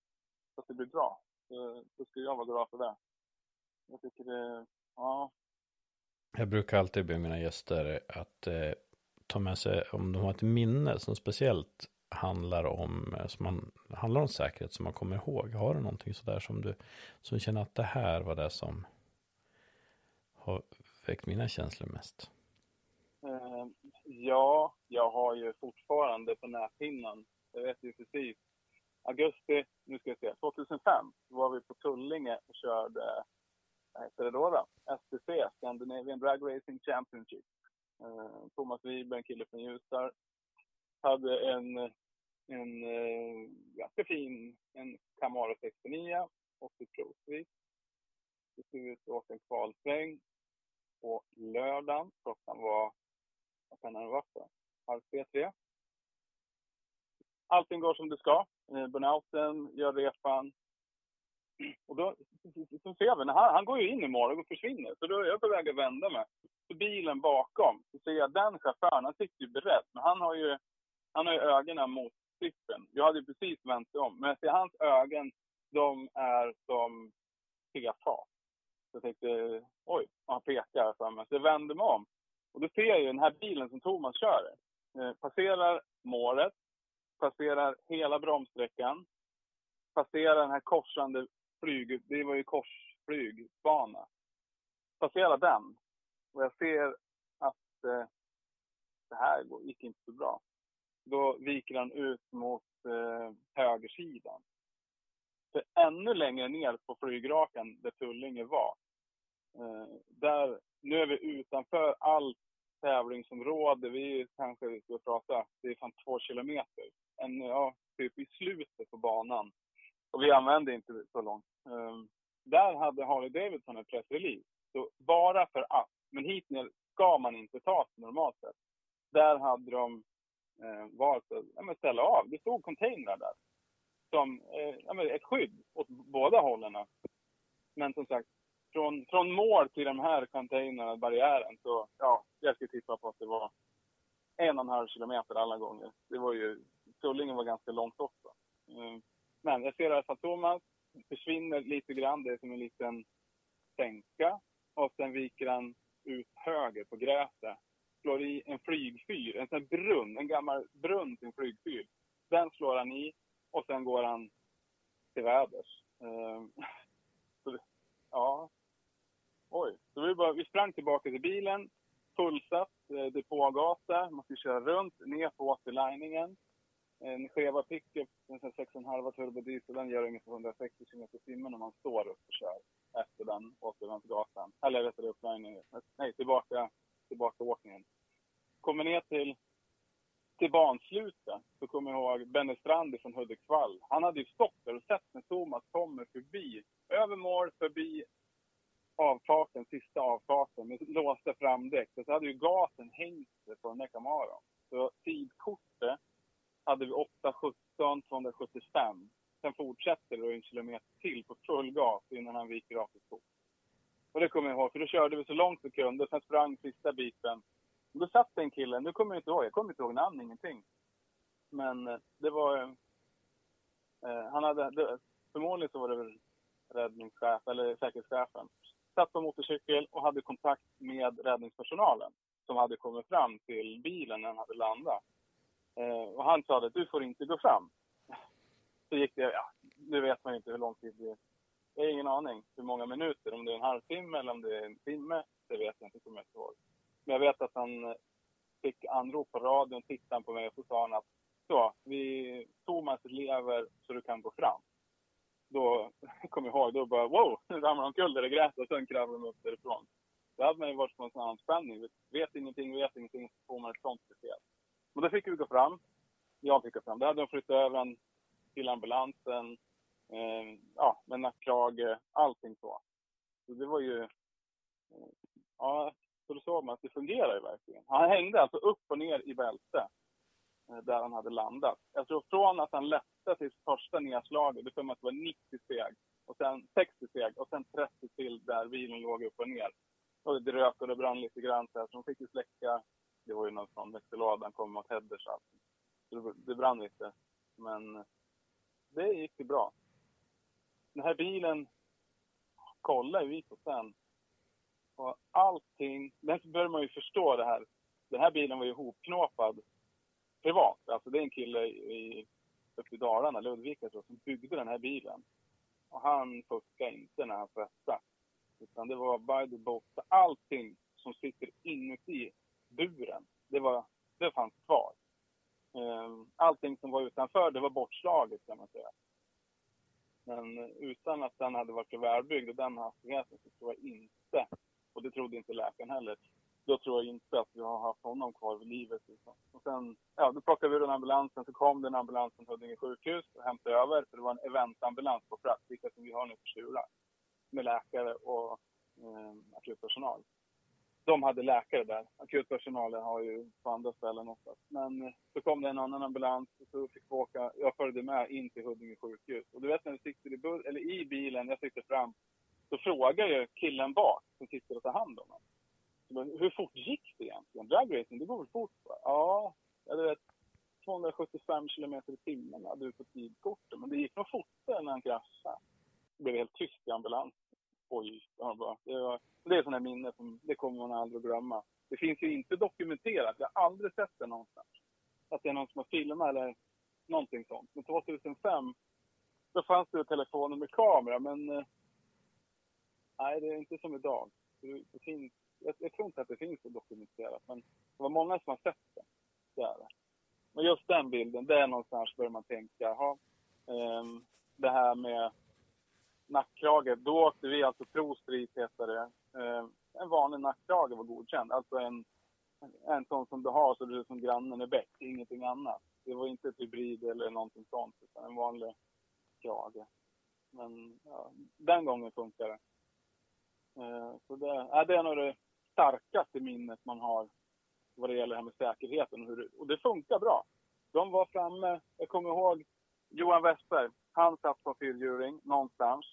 S2: så att det blir bra, så, så skulle jag vara glad för det. Jag tycker det, ja.
S1: Jag brukar alltid be mina gäster att eh, ta med sig, om de har ett minne som speciellt handlar om, eh, som man, handlar om säkerhet som man kommer ihåg. Har du någonting sådär som du, som känner att det här var det som har väckt mina känslor mest?
S2: Uh, ja, jag har ju fortfarande på näthinnan, jag vet ju precis, augusti, nu ska jag se, 2005 var vi på Tullinge och körde, vad heter det då? då? STC, Scandinavian Drag Racing Championship. Eh, Thomas Wiberg, en kille från Ljusdal, hade en, en eh, ganska fin en Camaro 69 och ett provsvit. Vi skulle ut och åka en kvalsväng på lördagen. Klockan var, vad kan den ha varit Halv tre, tre. Allting går som det ska. Eh, burnouten, gör repan. Och då så ser vi, han, han går ju in i mål och försvinner. Så då är jag på väg att vända mig. Så bilen bakom, så ser jag den chauffören, han sitter ju beredd. Men han har ju, han har ju ögonen mot cykeln. Jag hade ju precis vänt om. Men jag ser hans ögon, de är som PFA. Så jag tänkte, oj, han pekar för mig. Så jag vänder mig om. Och då ser jag ju den här bilen som Thomas kör. Eh, passerar målet, passerar hela bromssträckan, passerar den här korsande flyg, det var ju korsflygbana. Passerar den. Och jag ser att eh, det här gick inte så bra. då viker han ut mot eh, högersidan. För ännu längre ner på flygrakan där Tullinge var, eh, där, nu är vi utanför allt tävlingsområde. Vi kanske, vi ska prata, det är fan två kilometer. En, ja, typ i slutet på banan. Och vi använde inte så långt. Um, där hade Harley Davidson en pressrelease. Så bara för att, men hit ner ska man inte ta sig normalt sett. Där hade de eh, valt att ja, ställa av. Det stod containrar där. Som eh, ja, ett skydd åt båda hållen. Men som sagt, från, från mål till de här containrarna, barriären, så ja, jag skulle tippa på att det var en och en halv kilometer alla gånger. Det var ju, Tullingen var ganska långt också. Mm. Ehm, men jag ser i alla fall Thomas försvinner lite grann, det är som en liten sänka. Och sen viker han ut höger på gräset. Slår i en flygfyr, en sån brunn, en gammal brunn till en flygfyr. Den slår han i och sen går han till väders. Ehm. så, ja, Oj. Så vi, bara, vi sprang tillbaka till bilen, fullsatt, eh, depågata, man skulle köra runt, ner på återliningen. En Cheva pickup, en 6,5 turbodiesel, den gör ungefär 160 km i timmen om man står upp och kör efter den återvändsgatan. Eller vet du. Nej, tillbaka, tillbaka åkningen. Kommer ner till, till banslutet så kommer jag ihåg Benny Strand från Hudiksvall. Han hade ju stått där och sett när Thomas kommer förbi. Över mål, förbi avfarten, sista avfarten med låsta framdäck. Så hade ju gasen hängt sig på den där Camaron. Så tidkortet hade vi 8.17, 275. Sen fortsätter det en kilometer till på full gas innan han viker av sitt skog. Och det kommer jag ihåg, för då körde vi så långt vi kunde. Sen sprang sista biten. Då satt en kille, nu kommer jag inte ihåg, jag kommer inte ihåg namn, ingenting. Men eh, det var... Eh, han hade, det, förmodligen så var det väl räddningschef, eller säkerhetschefen satt på motorcykel och hade kontakt med räddningspersonalen som hade kommit fram till bilen när den hade landat. Eh, och han sa att du får inte gå fram. Så gick det, ja, nu vet man inte hur lång tid det är. Jag har ingen aning hur många minuter, om det är en halvtimme eller om det är en timme. Det vet jag inte, kommer jag inte ihåg. Men jag vet att han eh, fick anrop på radion, tittade på mig och så sa han att så, vi, Thomas lever så du kan gå fram då kom jag ihåg, då bara wow, nu ramlar de omkull där i gräset och sen kravlar de upp därifrån. Då hade man ju varit på en sån anspänning. Vet ingenting, vet ingenting, så får man ett sånt besked. Men då fick vi gå fram. Jag fick gå fram. Då hade de flyttat över en till ambulansen. Eh, ja, med nackkrage, eh, allting så. Så det var ju... Eh, ja, så då såg man att det fungerar ju verkligen. Han hängde alltså upp och ner i bälte. Eh, där han hade landat. Jag tror från att han lättade till första nedslaget, det för att det var 90 steg, och sen 60 steg och sen 30 till där bilen låg upp och ner. Och det rök och det brann lite grann så, här, så de fick ju släcka. Det var ju någon från han kom mot headers. alltså. Så det, det brann lite. Men det gick ju bra. Den här bilen kollade vi på sen. Och allting, den börjar man ju förstå det här. Den här bilen var ju hopknåpad privat. Alltså det är en kille i, uppe i Dalarna, Ludvika tror som byggde den här bilen. Och han fuskade inte när han svetsade. Utan det var by the book. Allting som sitter inuti buren, det, var, det fanns kvar. Ehm, allting som var utanför, det var bortslaget kan man säga. Men eh, utan att den hade varit så välbyggd och den hastigheten så tror jag inte, och det trodde inte läkaren heller, då tror jag inte att vi har haft honom kvar vid livet. Liksom. Och sen, ja, då plockade vi ur den ambulansen, så kom den ambulans från Huddinge sjukhus och hämtade över. För det var en eventambulans på plats, vilka som vi har nu på Tjura. Med läkare och eh, akutpersonal. De hade läkare där. Akutpersonalen har ju på andra ställen oftast. Men eh, så kom det en annan ambulans och så fick vi åka, jag följde med in till Huddinge sjukhus. Och du vet när du sitter i, eller i bilen, jag sitter fram, så frågar ju killen bak som sitter och tar hand om honom hur fort gick det egentligen? Dragracing, det går väl fort? Va? Ja, jag vet 275 kilometer i timmen hade du på tidkortet. Men det gick nog fortare när han kraschade. Det blev helt tyst i ambulansen. Oj, det bara. det, var, det är sådana minnen, som det kommer man aldrig att glömma. Det finns ju inte dokumenterat, jag har aldrig sett det någonstans. Att det är någon som har filmat eller någonting sånt. Men 2005, då fanns det telefoner med kamera, men eh, nej, det är inte som idag. Det, det finns jag, jag tror inte att det finns så dokumenterat, men det var många som har sett det. Det är det. Men just den bilden, det är någonstans börjar man tänka, jaha, um, det här med nackkrage, då åkte vi alltså Pro-Street heter det. Eh, en vanlig nackkrage var godkänd, alltså en, en sån som du har så du är som grannen är bäst, ingenting annat. Det var inte ett hybrid eller någonting sånt, utan en vanlig krage. Men ja, den gången funkar det. Eh, så det, ja, det är nog det starkaste minnet man har vad det gäller det här med säkerheten. Och, hur det, och det funkar bra. De var framme, jag kommer ihåg Johan Westberg, han satt på fyrhjuling någonstans.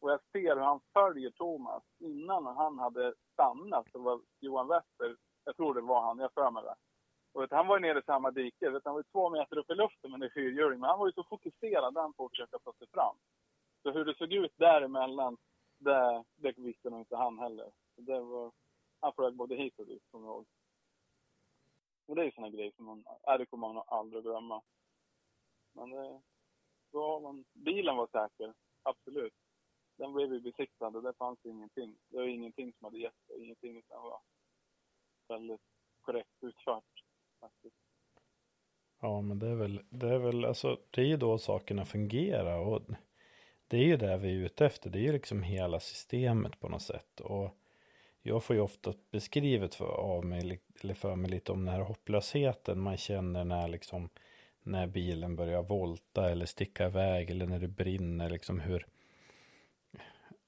S2: Och jag ser hur han följer Thomas. Innan han hade stannat Det var Johan Wester... jag tror det var han, jag för mig det. Och vet, han var ju nere i samma dike, vet, han var ju två meter upp i luften med är fyrhjuling. Men han var ju så fokuserad han på att försöka ta sig fram. Så hur det såg ut däremellan, det, det visste nog inte han heller. Det var, han flög både hit och dit, kommer jag ihåg. Och det är ju såna grejer som man, äh, det kommer man aldrig glömma. Men det, då man, bilen var säker, absolut. Den blev ju besiktad och det fanns ingenting. Det var ingenting som hade gett sig, ingenting som var väldigt korrekt utfört faktiskt.
S1: Ja, men det är väl, det är väl, alltså det är ju då sakerna fungerar och det är ju det vi är ute efter. Det är ju liksom hela systemet på något sätt och jag får ju ofta beskrivet för, av mig, eller för mig lite om den här hopplösheten man känner när liksom när bilen börjar volta eller sticka iväg eller när det brinner liksom hur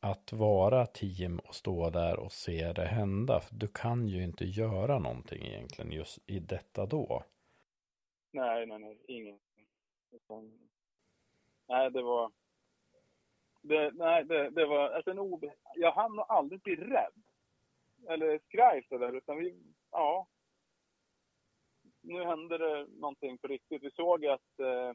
S1: att vara team och stå där och se det hända. För du kan ju inte göra någonting egentligen just i detta då.
S2: Nej, nej, nej, ingenting. Nej, det var... Det, nej, det, det var alltså en obe... Jag hann nog aldrig bli rädd eller skraj sådär, utan vi, ja. Nu hände det någonting på riktigt. Vi såg att eh,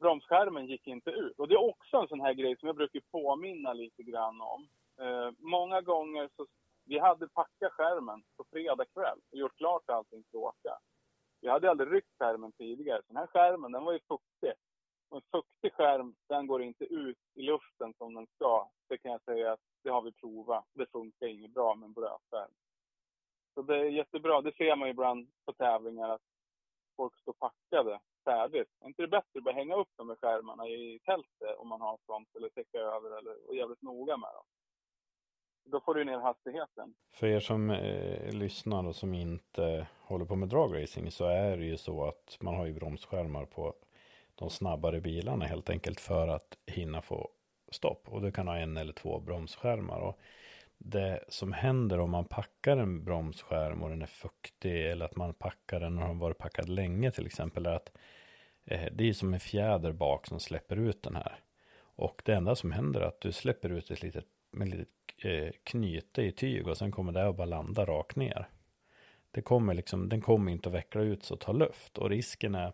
S2: bromsskärmen gick inte ut. Och det är också en sån här grej som jag brukar påminna lite grann om. Eh, många gånger så, vi hade packat skärmen på fredag kväll och gjort klart allting för att åka. Vi hade aldrig ryckt skärmen tidigare. Den här skärmen, den var ju fuktig. Och en fuktig skärm, den går inte ut i luften som den ska. Det kan jag säga att det har vi provat. Det funkar inget bra med en blöt skärm. Så det är jättebra. Det ser man ibland på tävlingar att folk står packade färdigt. Är inte det bättre att bara hänga upp de här skärmarna i tältet om man har sånt eller täcka över eller och jävligt noga med dem. Då får du ner hastigheten.
S1: För er som eh, lyssnar och som inte håller på med dragracing så är det ju så att man har ju bromsskärmar på de snabbare bilarna helt enkelt för att hinna få stopp. Och du kan ha en eller två bromsskärmar. Och det som händer om man packar en bromsskärm och den är fuktig eller att man packar den och har varit packad länge till exempel är att eh, det är som en fjäder bak som släpper ut den här. Och det enda som händer är att du släpper ut ett litet, med litet eh, knyte i tyg och sen kommer det att bara landa rakt ner. Det kommer liksom, den kommer inte att veckla ut så ta luft och risken är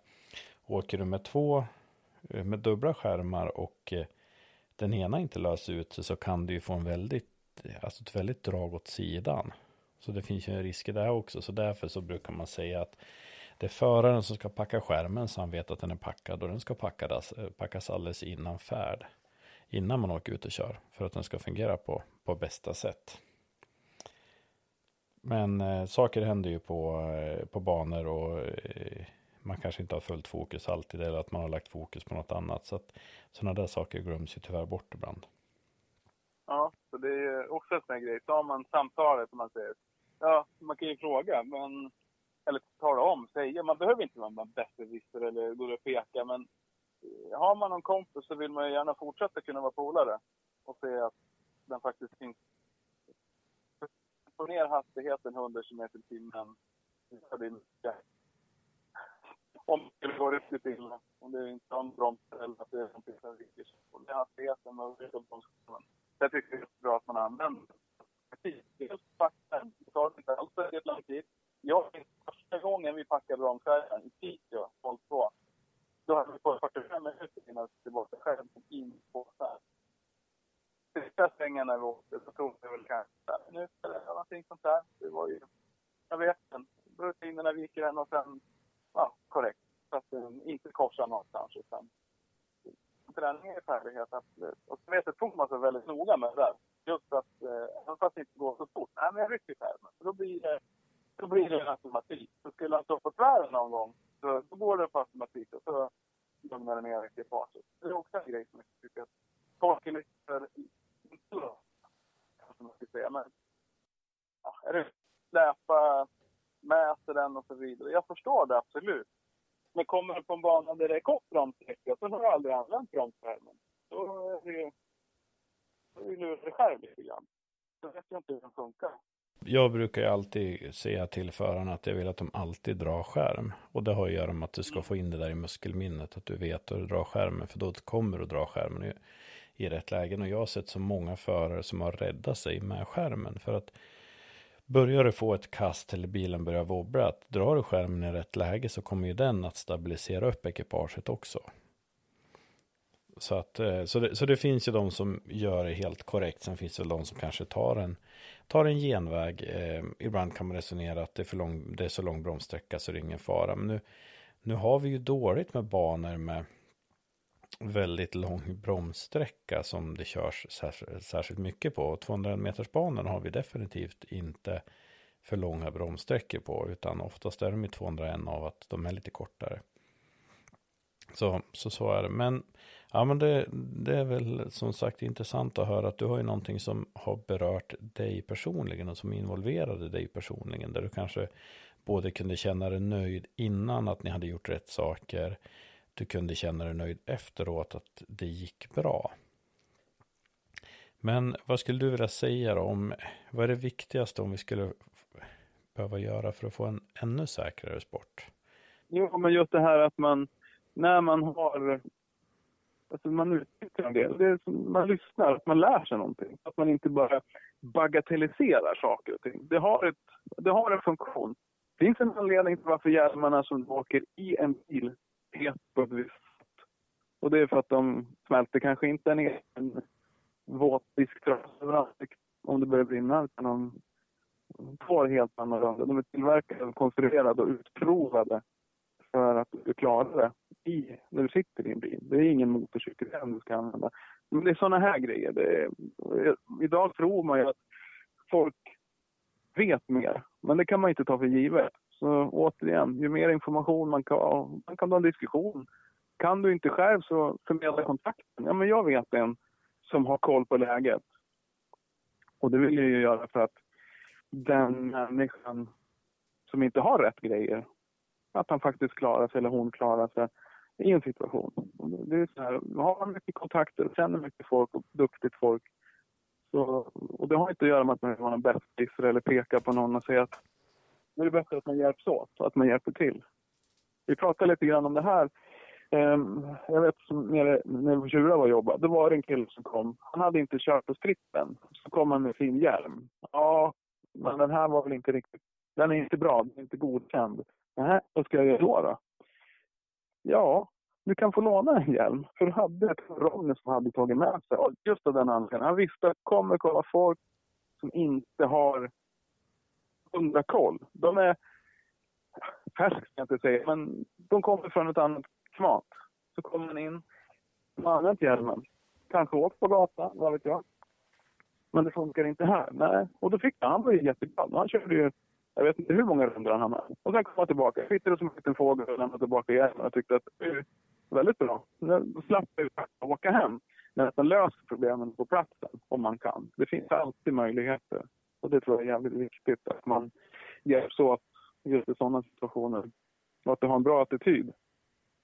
S1: åker du med två eh, med dubbla skärmar och eh, den ena inte löser ut sig så kan du ju få en väldigt, alltså ett väldigt drag åt sidan. Så det finns ju en risk i det också. Så därför så brukar man säga att det är föraren som ska packa skärmen så han vet att den är packad och den ska packas, eh, packas alldeles innan färd. Innan man åker ut och kör för att den ska fungera på, på bästa sätt. Men eh, saker händer ju på, eh, på banor och eh, man kanske inte har fullt fokus alltid eller att man har lagt fokus på något annat. Så att sådana där saker glöms ju tyvärr bort ibland.
S2: Ja, det är också en sån här grej. Så har man samtalet som man säger. Ja, man kan ju fråga, men eller tala om, säga. Man behöver inte vara besserwisser eller gå och peka, men eh, har man någon kompis så vill man ju gärna fortsätta kunna vara polare och se att den faktiskt finns. Få ner hastigheten 100 km i timmen. Om det går riktigt illa. Om det inte har en broms eller att det är någonting som rycker. Och det är hastigheten och bromsskärmen. Jag tycker det är bra att man använder Dels fakta, det tar inte alls väldigt lång tid. Jag första gången vi packade ramskärmen i Piteå, 02, då hade vi på 45 minuter innan det var skärmen in på här. Sista svängen när vi åkte så tog det väl kanske en minut eller någonting sånt där. Det var ju, jag vet inte, rutinerna viker en och sen ja, korrekt. Så att den inte korsar någonstans. Utan träning är färdighet, absolut. Och så vet jag Thomas är väldigt noga med det där. Just att, eh, även fast det inte går så fort, nej men jag rycker skärmen. För då blir det då blir det en automatik. Så skulle han stå på tvären någon gång, så, då går det på automatik och så lugnar det ner ekipaget. Det är också en grej som jag tycker att folk är lite för kanske man ska säga. Men ja, är det släpa, mäter den och så vidare. Jag förstår det absolut. Men kommer du på en bana där det är kort bromssträcka så har du aldrig använt bromsskärmen. Då är det ju... Då är du lurar dig själv lite grann. Så vet jag inte hur den funkar.
S1: Jag brukar ju alltid säga till förarna att jag vill att de alltid drar skärm. Och det har att göra med att du ska få in det där i muskelminnet. Att du vet att du drar skärmen. För då kommer du dra skärmen i, i rätt lägen. Och jag har sett så många förare som har räddat sig med skärmen. För att börjar du få ett kast eller bilen börjar wobbla. Att drar du skärmen i rätt läge så kommer ju den att stabilisera upp ekipaget också. Så, att, eh, så, det, så det finns ju de som gör det helt korrekt. Sen finns det väl de som kanske tar en, tar en genväg. Eh, ibland kan man resonera att det är, för lång, det är så lång bromssträcka så det är ingen fara. Men nu, nu har vi ju dåligt med banor med väldigt lång bromssträcka som det körs särskilt, särskilt mycket på. 200 meters banan har vi definitivt inte för långa bromssträckor på. Utan oftast är de i 201 av att de är lite kortare. Så, så, så är det. Men Ja men det, det, är väl som sagt intressant att höra att du har ju någonting som har berört dig personligen och som involverade dig personligen. Där du kanske både kunde känna dig nöjd innan att ni hade gjort rätt saker. Du kunde känna dig nöjd efteråt att det gick bra. Men vad skulle du vilja säga då om vad är det viktigaste om vi skulle behöva göra för att få en ännu säkrare sport?
S2: Jo, men just det här att man när man har Alltså man utnyttjar en del. Det är som, man lyssnar, att man lär sig någonting. Att man inte bara bagatelliserar saker och ting. Det har, ett, det har en funktion. Det finns en anledning till varför hjälmarna som åker i en bil heter på ett visst sätt. Och det är för att de smälter kanske inte ner en våt disktrasa överallt om det börjar brinna. Utan de får helt annorlunda. De är tillverkade, konstruerade och utprovade för att du klarar det i, när du sitter i en bil. Det är ingen motorcykel du ska använda. Men det är sådana här grejer. Är, eh, idag tror man ju att folk vet mer, men det kan man inte ta för givet. Så återigen, ju mer information man kan, man kan ha en diskussion. Kan du inte själv så förmedla kontakten. Ja, men jag vet en som har koll på läget. Och det vill jag ju göra för att den människan som inte har rätt grejer, att han faktiskt klarar sig eller hon klarar sig i en situation. Det är så här, har man mycket kontakter, känner mycket folk och duktigt folk. Så, och det har inte att göra med att man vill vara en bästis eller peka på någon och säga att nu är det bättre att man hjälps åt och att man hjälper till. Vi pratade lite grann om det här. Ehm, jag vet som nere, nere på Tjura var jobba, då var det en kille som kom. Han hade inte kört på strippen. Så kom han med sin hjälm. Ja, men den här var väl inte riktigt... Den är inte bra, den är inte godkänd. Nej, vad ska jag göra då? då? Ja, du kan få låna en hjälm. För du hade ett Ronny som hade tagit med sig. Just av den anledningen. Han visste att det kommer kolla folk som inte har hundra koll. De är färska, ska jag inte säga, men de kommer från ett annat klimat. Så kommer man in, man har använt hjälmen. Kanske åkt på gatan, vad vet jag. Men det funkar inte här. Nej, och då fick han, han var ju jätteglad. Han körde ju jag vet inte hur många rundor han hamnade. Och sen kom han tillbaka. Hittade som en liten fågel och lämnade tillbaka igen. Jag tyckte att det var väldigt bra. Nu slapp jag åka hem. Nästan att löser problemen på platsen om man kan. Det finns alltid möjligheter. Och det tror jag är jävligt viktigt att man hjälps åt just i sådana situationer. Och att du har en bra attityd.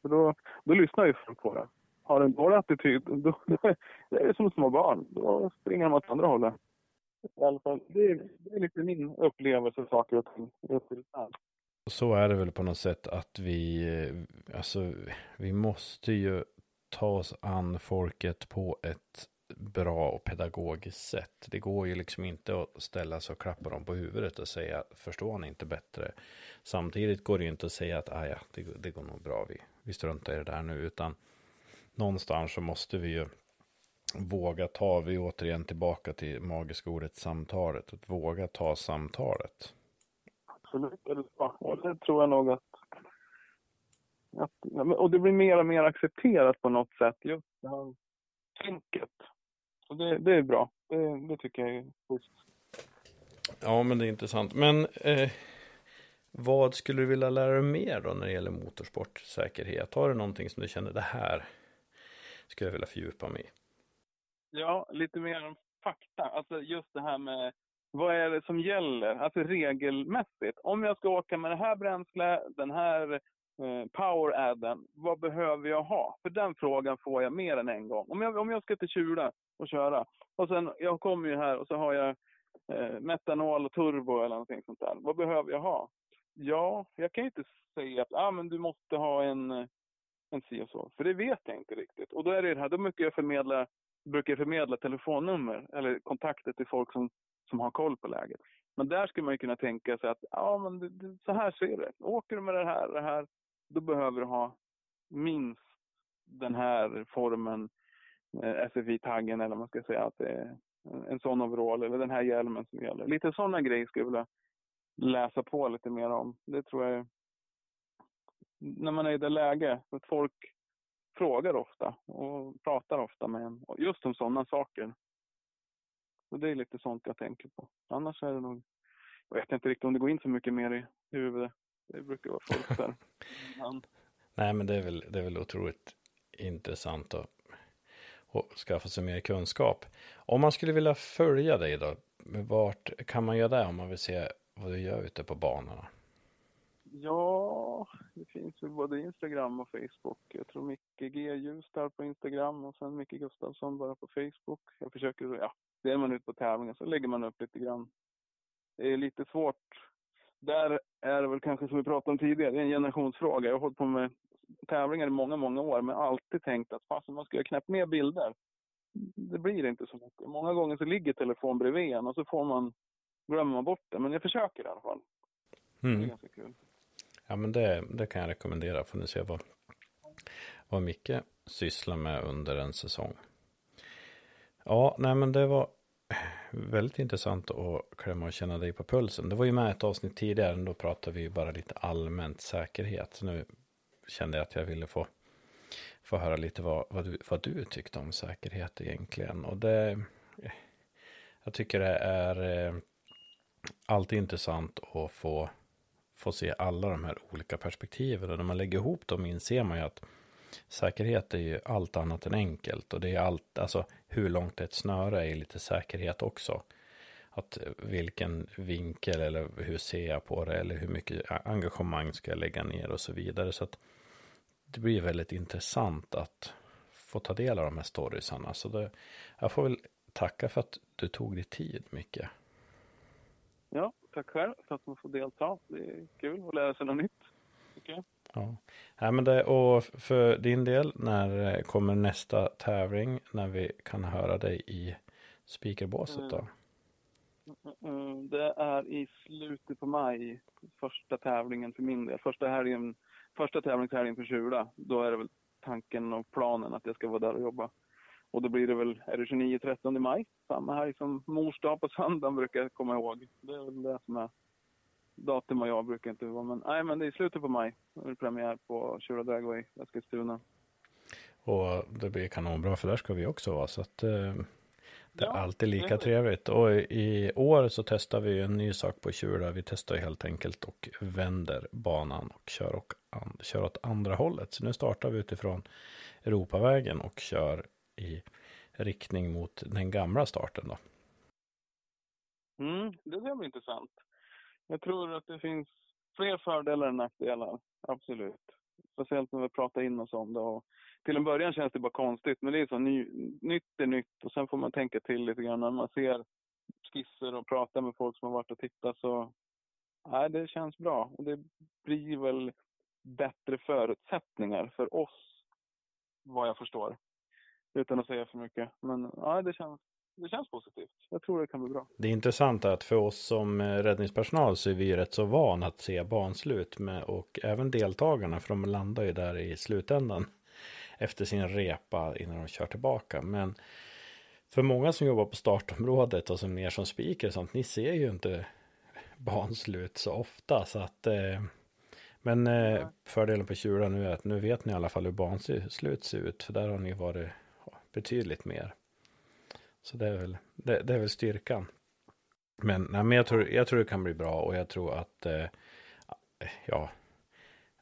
S2: För då, då lyssnar ju folk på det. Har du en dålig attityd, då, då, det är som små barn. Då springer de åt andra hållet. I alla fall, det är, det är lite min upplevelse av saker och ting.
S1: Så är det väl på något sätt att vi, eh, alltså, vi måste ju ta oss an folket på ett bra och pedagogiskt sätt. Det går ju liksom inte att ställa sig och klappa dem på huvudet och säga förstår ni inte bättre. Samtidigt går det ju inte att säga att ah, ja, det, det går nog bra, vi, vi struntar i det där nu, utan någonstans så måste vi ju våga ta, vi är återigen tillbaka till magiska ordet samtalet, att våga ta samtalet.
S2: Absolut, och det tror jag nog att, att och det blir mer och mer accepterat på något sätt, just det här tänket. Så det, det är bra, det, det tycker jag är positivt.
S1: Ja, men det är intressant. Men eh, Vad skulle du vilja lära dig mer då när det gäller motorsportsäkerhet? Har du någonting som du känner det här skulle jag vilja fördjupa mig i?
S2: Ja, lite mer fakta. Alltså just det här med vad är det som gäller? Alltså regelmässigt. Om jag ska åka med det här bränsle, den här eh, power adden, vad behöver jag ha? För den frågan får jag mer än en gång. Om jag, om jag ska till Kjula och köra och sen, jag kommer ju här och så har jag eh, metanol och turbo eller någonting sånt där. Vad behöver jag ha? Ja, jag kan ju inte säga att ah, men du måste ha en, eh, en si och så, för det vet jag inte riktigt. Och då är det det här, då mycket jag förmedla, brukar jag förmedla telefonnummer eller kontakter till folk som, som har koll på läget. Men där skulle man ju kunna tänka sig att ja, men det, det, så här ser det. Åker du med det här, det här, då behöver du ha minst den här formen, eh, SFI-taggen eller vad man ska säga, att det är en sån overall eller den här hjälmen som gäller. Lite sådana grejer skulle jag vilja läsa på lite mer om. Det tror jag är, när man är i det läget, att folk frågar ofta och pratar ofta med en just om sådana saker. Så det är lite sånt jag tänker på. Annars är det nog, jag vet inte riktigt om det går in så mycket mer i huvudet. Det brukar vara folk där.
S1: Men... Nej, men det är väl, det är väl otroligt intressant att och skaffa sig mer kunskap. Om man skulle vilja följa dig då, vart kan man göra det om man vill se vad du gör ute på banorna?
S2: Ja, det finns ju både Instagram och Facebook. Jag tror Micke G Ljus där på Instagram och sen Micke Gustafsson bara på Facebook. Jag försöker, ja, är man ute på tävlingar så lägger man upp lite grann. Det är lite svårt. Där är det väl kanske som vi pratade om tidigare, det är en generationsfråga. Jag har hållit på med tävlingar i många, många år men alltid tänkt att fasen man ska göra knäppt mer bilder. Det blir inte så mycket. Många gånger så ligger telefon bredvid en och så får man glömmer man bort det. Men jag försöker i alla fall. Mm. Det är ganska kul.
S1: Ja, men det, det kan jag rekommendera. Får ni se vad, vad Micke sysslar med under en säsong. Ja, nej men det var väldigt intressant att klämma och känna dig på pulsen. Det var ju med ett avsnitt tidigare, då pratade vi bara lite allmänt säkerhet. Så nu kände jag att jag ville få, få höra lite vad, vad, du, vad du tyckte om säkerhet egentligen. Och det, jag tycker det är eh, alltid intressant att få, få se alla de här olika perspektiven. Och när man lägger ihop dem inser man ju att säkerhet är ju allt annat än enkelt. Och det är allt, alltså hur långt ett snöre är lite säkerhet också. Att vilken vinkel eller hur ser jag på det eller hur mycket engagemang ska jag lägga ner och så vidare. Så att det blir väldigt intressant att få ta del av de här storiesarna. Så det, jag får väl tacka för att du tog dig tid mycket.
S2: Ja, tack själv för att man får delta. Det är kul att lära sig något nytt. Okay.
S1: Ja. ja, men det, och för din del, när kommer nästa tävling när vi kan höra dig i speakerbåset då?
S2: Mm, mm, det är i slutet på maj, första tävlingen för min del. Första, helgen, första tävlingshelgen för Tjula. Då är det väl tanken och planen att jag ska vara där och jobba. Och då blir det väl, är det 29-30 maj? Samma helg som mors dag på söndagen brukar jag komma ihåg. Det är väl det som är datum och jag brukar inte vara. Men nej, men det är slutet på maj. Det är premiär på Tjura Dragway, Eskilstuna.
S1: Och det blir kanonbra för där ska vi också vara. Så att eh, det är ja, alltid lika trevligt. Och i år så testar vi en ny sak på Tjura. Vi testar helt enkelt och vänder banan och kör, och an, kör åt andra hållet. Så nu startar vi utifrån Europavägen och kör i riktning mot den gamla starten då?
S2: Mm, det blir intressant. Jag tror att det finns fler fördelar än nackdelar, absolut. Speciellt när vi pratar in oss om det. Och till en början känns det bara konstigt, men det är så ny, nytt är nytt och sen får man tänka till lite grann när man ser skisser och pratar med folk som har varit och tittat så nej, det känns bra. Och det blir väl bättre förutsättningar för oss, vad jag förstår utan att säga för mycket. Men ja, det känns, det känns positivt. Jag tror det kan bli bra.
S1: Det är intressant att för oss som eh, räddningspersonal så är vi rätt så van att se banslut med och även deltagarna för de landar ju där i slutändan efter sin repa innan de kör tillbaka. Men för många som jobbar på startområdet och som mer som speaker sånt, ni ser ju inte banslut så ofta så att eh, men eh, fördelen på Tjura nu är att nu vet ni i alla fall hur banslut ser ut för där har ni varit betydligt mer. Så det är väl, det, det är väl styrkan. Men, nej, men jag, tror, jag tror det kan bli bra och jag tror att eh, ja,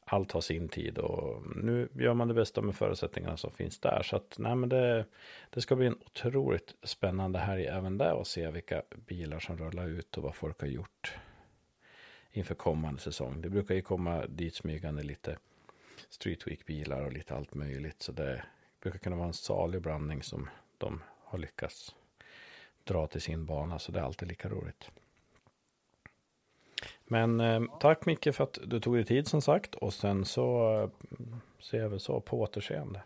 S1: allt har sin tid och nu gör man det bästa med förutsättningarna som finns där. Så att nej, men det, det ska bli en otroligt spännande helg även där och se vilka bilar som rullar ut och vad folk har gjort inför kommande säsong. Det brukar ju komma dit smygande lite Street Week-bilar och lite allt möjligt. Så det brukar kunna vara en salig blandning som de har lyckats dra till sin bana. Så det är alltid lika roligt. Men eh, tack Micke för att du tog dig tid som sagt. Och sen så eh, ser vi så på återseende.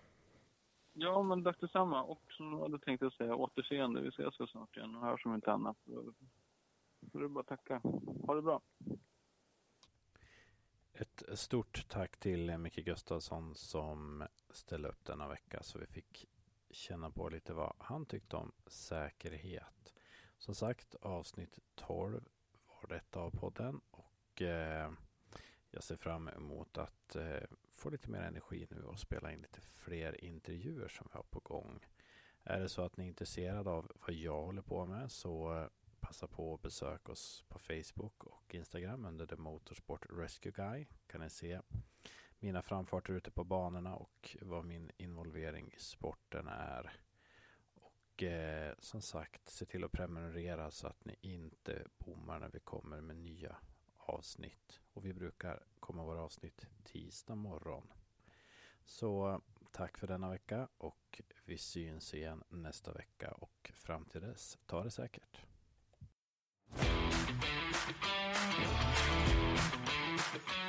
S2: Ja, men tack detsamma. Och som jag hade tänkt att säga återseende. Vi ses så snart igen och hörs om inte annat. Så det är bara att tacka. Ha det bra.
S1: Ett stort tack till Micke Gustafsson som ställa upp denna vecka så vi fick känna på lite vad han tyckte om säkerhet. Som sagt, avsnitt 12 var detta av podden och eh, jag ser fram emot att eh, få lite mer energi nu och spela in lite fler intervjuer som vi har på gång. Är det så att ni är intresserade av vad jag håller på med så eh, passa på att besöka oss på Facebook och Instagram under The Motorsport Rescue Guy. Kan ni se mina framfarter ute på banorna och vad min involvering i sporten är. Och eh, som sagt, se till att prenumerera så att ni inte bommar när vi kommer med nya avsnitt. Och vi brukar komma våra avsnitt tisdag morgon. Så tack för denna vecka och vi syns igen nästa vecka och fram till dess, ta det säkert. Thank you.